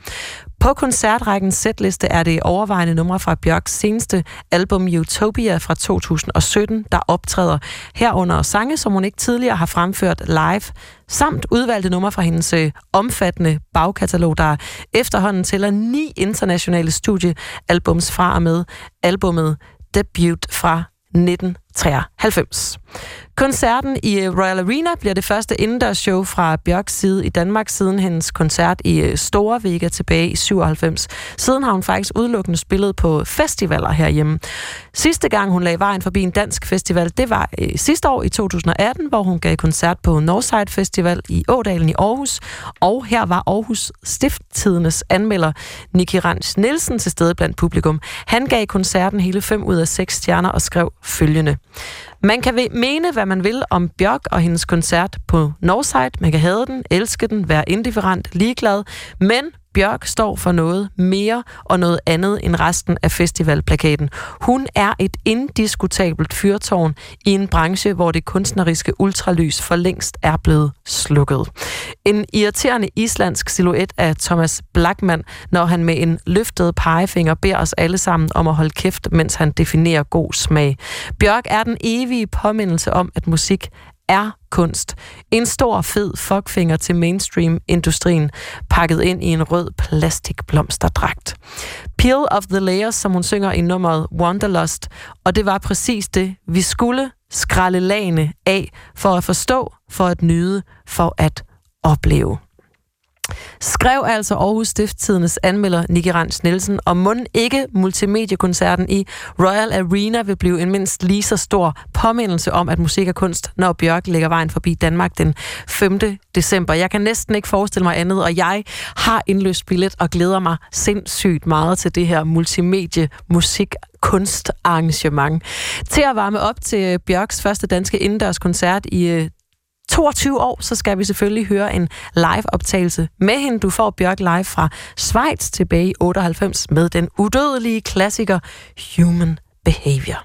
På koncertrækkens setliste er det overvejende numre fra Bjørks seneste album Utopia fra 2017, der optræder herunder sange, som hun ikke tidligere har fremført live, samt udvalgte numre fra hendes øh, omfattende bagkatalog, der efterhånden tæller ni internationale studiealbums fra og med albumet Debut fra 19 93. Koncerten i øh, Royal Arena bliver det første indendørs show fra Bjørks side i Danmark siden hendes koncert i øh, Store Vega tilbage i 97. Siden har hun faktisk udelukkende spillet på festivaler herhjemme. Sidste gang hun lagde vejen forbi en dansk festival, det var øh, sidste år i 2018, hvor hun gav koncert på Northside Festival i Ådalen i Aarhus. Og her var Aarhus Stifttidenes anmelder Niki Rans Nielsen til stede blandt publikum. Han gav koncerten hele 5 ud af 6 stjerner og skrev følgende. Man kan mene, hvad man vil om Bjørk og hendes koncert på Northside. Man kan have den, elske den, være indifferent, ligeglad. Men Bjørk står for noget mere og noget andet end resten af festivalplakaten. Hun er et indiskutabelt fyrtårn i en branche, hvor det kunstneriske ultralys for længst er blevet slukket. En irriterende islandsk silhuet af Thomas Blackman, når han med en løftet pegefinger beder os alle sammen om at holde kæft, mens han definerer god smag. Bjørk er den evige påmindelse om, at musik er kunst. En stor, fed fuckfinger til mainstream-industrien, pakket ind i en rød plastikblomsterdragt. Peel of the Layers, som hun synger i nummeret Wanderlust, og det var præcis det, vi skulle skralde lagene af for at forstå, for at nyde, for at opleve. Skrev altså Aarhus Stifttidens anmelder Nicky Rans Nielsen, og mund ikke multimediekoncerten i Royal Arena vil blive en mindst lige så stor påmindelse om, at musik er kunst, når Bjørk lægger vejen forbi Danmark den 5. december. Jeg kan næsten ikke forestille mig andet, og jeg har indløst billet og glæder mig sindssygt meget til det her multimedie musik kunstarrangement. Til at varme op til Bjørks første danske indendørskoncert i øh, 22 år, så skal vi selvfølgelig høre en live-optagelse med hende. Du får Bjørk live fra Schweiz tilbage i 98 med den udødelige klassiker Human Behavior.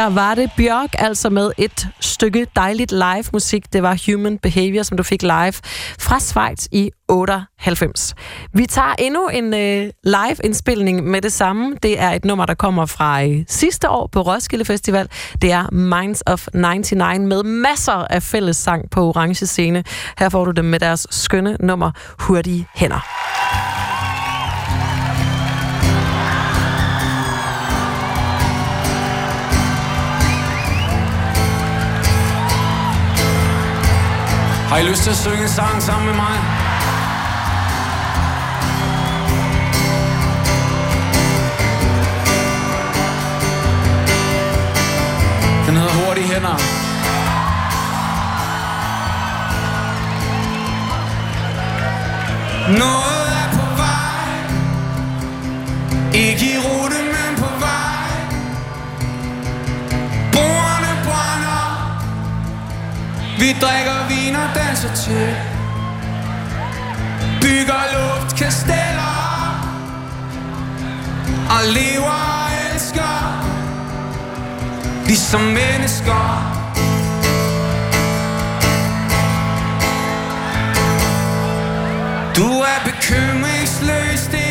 Her var det Bjørk, altså med et stykke dejligt live musik. Det var Human Behavior, som du fik live fra Schweiz i 98. Vi tager endnu en øh, live-indspilning med det samme. Det er et nummer, der kommer fra øh, sidste år på Roskilde Festival. Det er Minds of 99 med masser af fælles sang på orange scene. Her får du dem med deres skønne nummer Hurtige Hænder. Har I lyst til at synge en sang sammen med mig? Den hedder Hurtige Hænder. Noget er på vej Ikke i rute, med Vi drikker vin og danser til. Bygger luftkasteller. Og lever og elsker. Ligesom mennesker. Du er bekymringsløs, det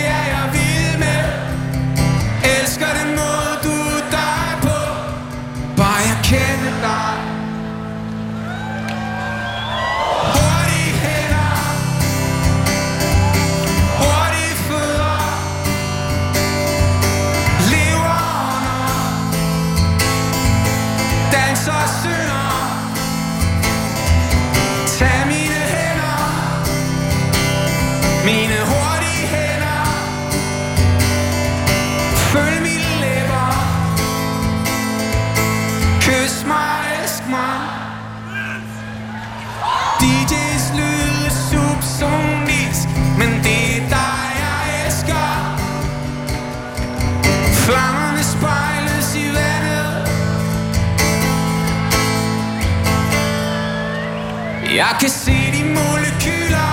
Jeg kan se de molekyler.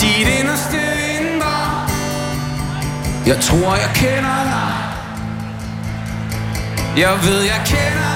Dit inderste indre Jeg tror jeg kender dig. Jeg ved jeg kender dig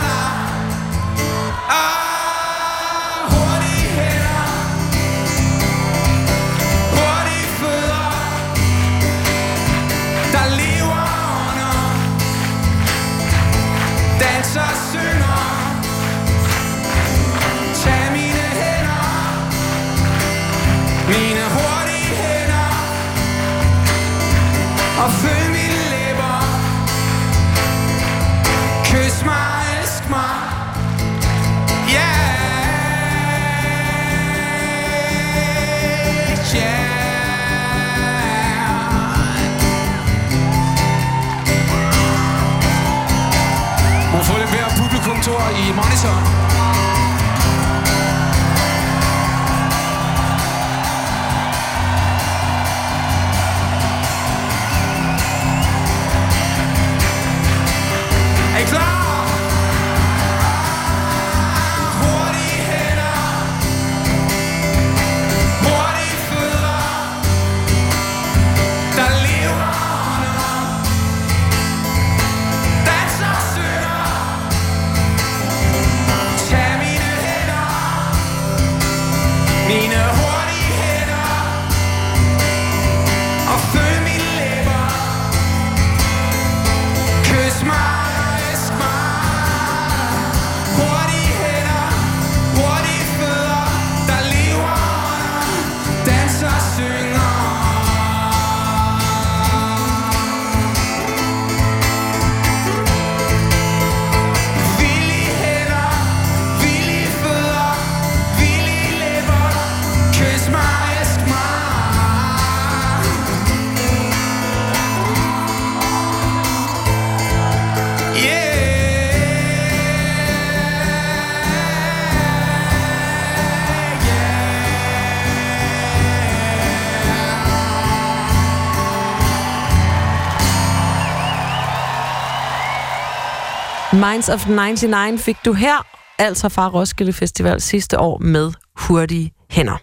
Minds of 99 fik du her, altså fra Roskilde Festival sidste år med Hurtige Hænder.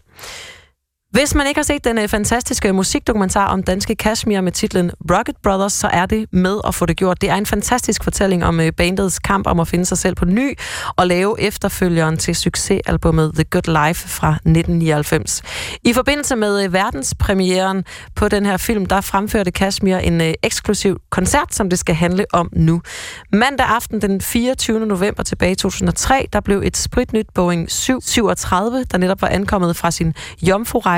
Hvis man ikke har set den øh, fantastiske musikdokumentar om danske Kashmir med titlen Rocket Brothers, så er det med at få det gjort. Det er en fantastisk fortælling om øh, bandets kamp om at finde sig selv på ny og lave efterfølgeren til succesalbummet The Good Life fra 1999. I forbindelse med øh, verdenspremieren på den her film, der fremførte Kashmir en eksklusiv koncert, som det skal handle om nu. Mandag aften den 24. november tilbage i 2003, der blev et spritnyt Boeing 737, der netop var ankommet fra sin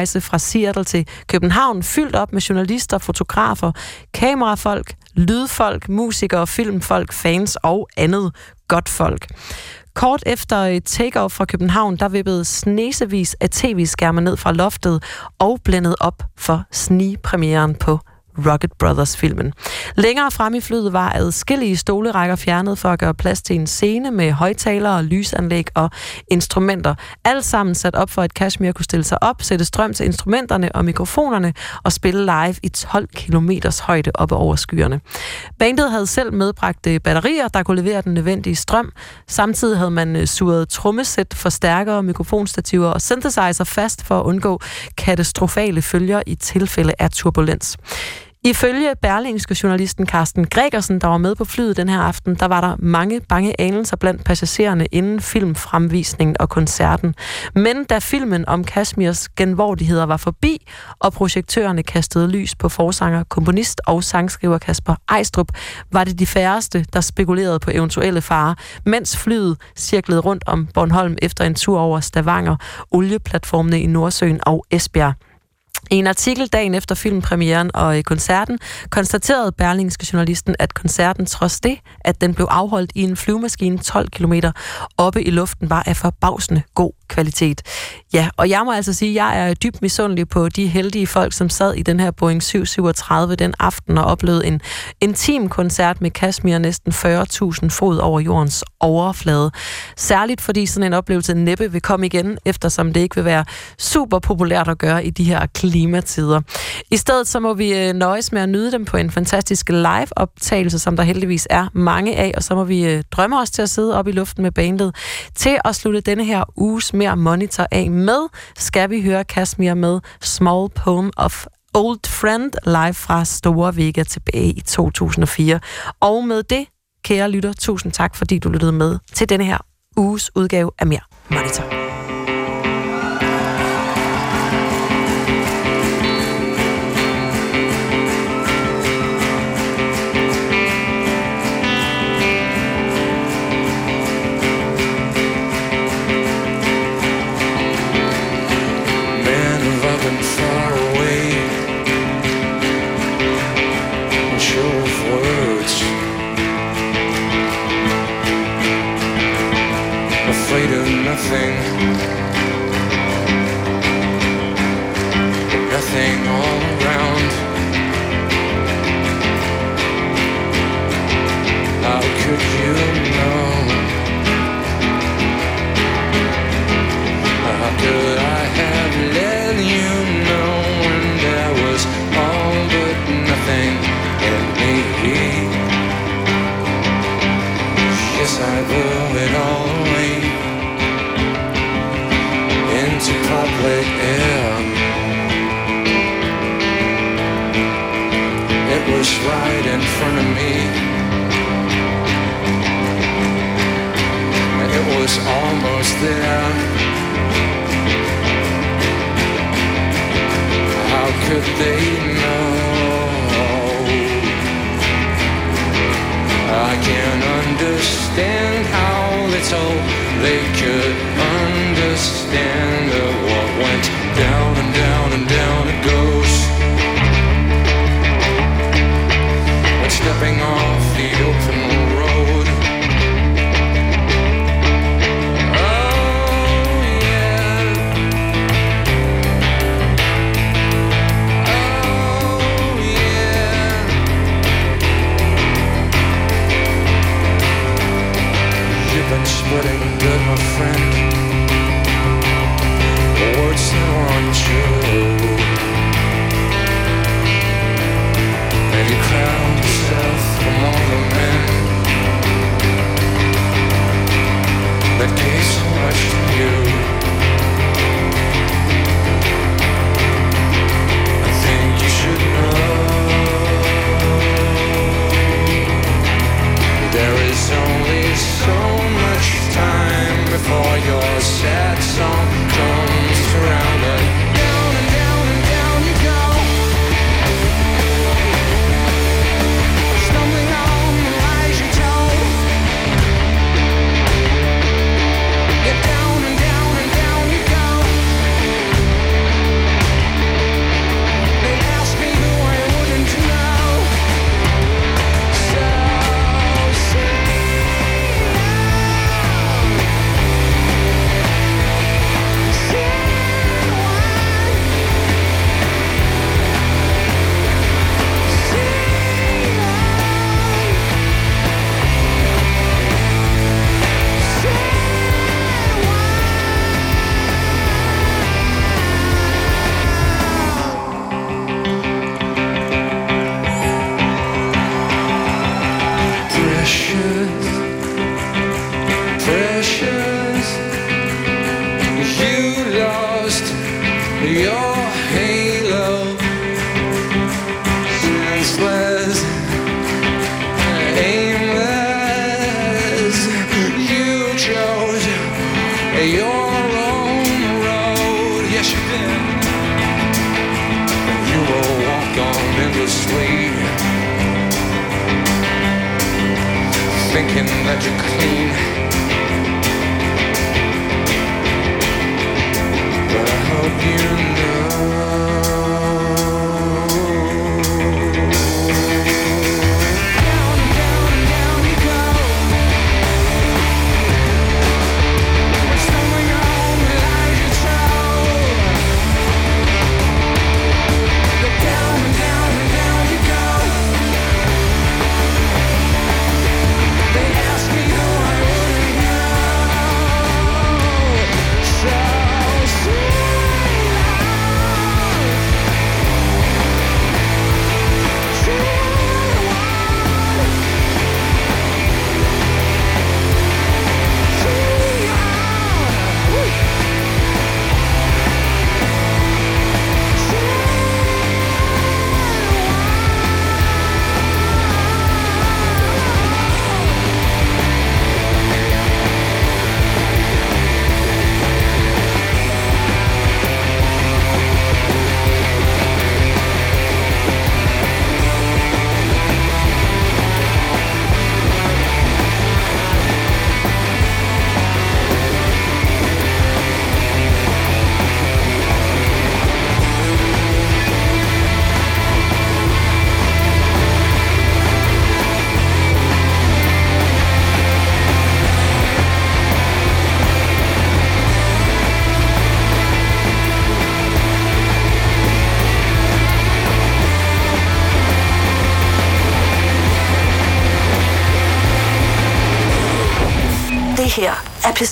jomfru-rejse fra Seattle til København, fyldt op med journalister, fotografer, kamerafolk, lydfolk, musikere, filmfolk, fans og andet godt folk. Kort efter takeoff take-off fra København, der vippede snesevis af tv-skærme ned fra loftet og blændede op for snigpremieren på Rocket Brothers-filmen. Længere frem i flyet var adskillige stolerækker fjernet for at gøre plads til en scene med højtalere, lysanlæg og instrumenter. Alt sammen sat op for, at Kashmir kunne stille sig op, sætte strøm til instrumenterne og mikrofonerne og spille live i 12 km højde oppe over skyerne. Bandet havde selv medbragt øh, batterier, der kunne levere den nødvendige strøm. Samtidig havde man øh, suret trommesæt, forstærkere, mikrofonstativer og synthesizer fast for at undgå katastrofale følger i tilfælde af turbulens. Ifølge berlingske journalisten Carsten Gregersen, der var med på flyet den her aften, der var der mange bange anelser blandt passagererne inden filmfremvisningen og koncerten. Men da filmen om Kashmirs genvordigheder var forbi, og projektørerne kastede lys på forsanger, komponist og sangskriver Kasper Ejstrup, var det de færreste, der spekulerede på eventuelle farer, mens flyet cirklede rundt om Bornholm efter en tur over Stavanger, olieplatformene i Nordsøen og Esbjerg. I en artikel dagen efter filmpremieren og i koncerten konstaterede Berlingske journalisten, at koncerten trods det, at den blev afholdt i en flyvemaskine 12 km oppe i luften, var af forbavsende god kvalitet. Ja, og jeg må altså sige, at jeg er dybt misundelig på de heldige folk, som sad i den her Boeing 737 den aften og oplevede en intim koncert med Kashmir næsten 40.000 fod over jordens overflade. Særligt fordi sådan en oplevelse næppe vil komme igen, eftersom det ikke vil være super populært at gøre i de her klimatider. I stedet så må vi øh, nøjes med at nyde dem på en fantastisk live-optagelse, som der heldigvis er mange af, og så må vi øh, drømme os til at sidde op i luften med bandet. Til at slutte denne her uges mere monitor af med, skal vi høre Kashmir med Small Poem of Old Friend live fra Store Vega tilbage i 2004. Og med det, kære lytter, tusind tak, fordi du lyttede med til denne her uges udgave af Mere Monitor. Nothing. Nothing all around. How could you know? How could I have right in front of me. It was almost there. How could they know? I can't understand how little they could understand of what went down and down and down it goes. Stepping off the open road. Oh, yeah. You've been spreading good, my friend. your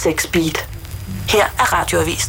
6 Beat. Her er radioavisen.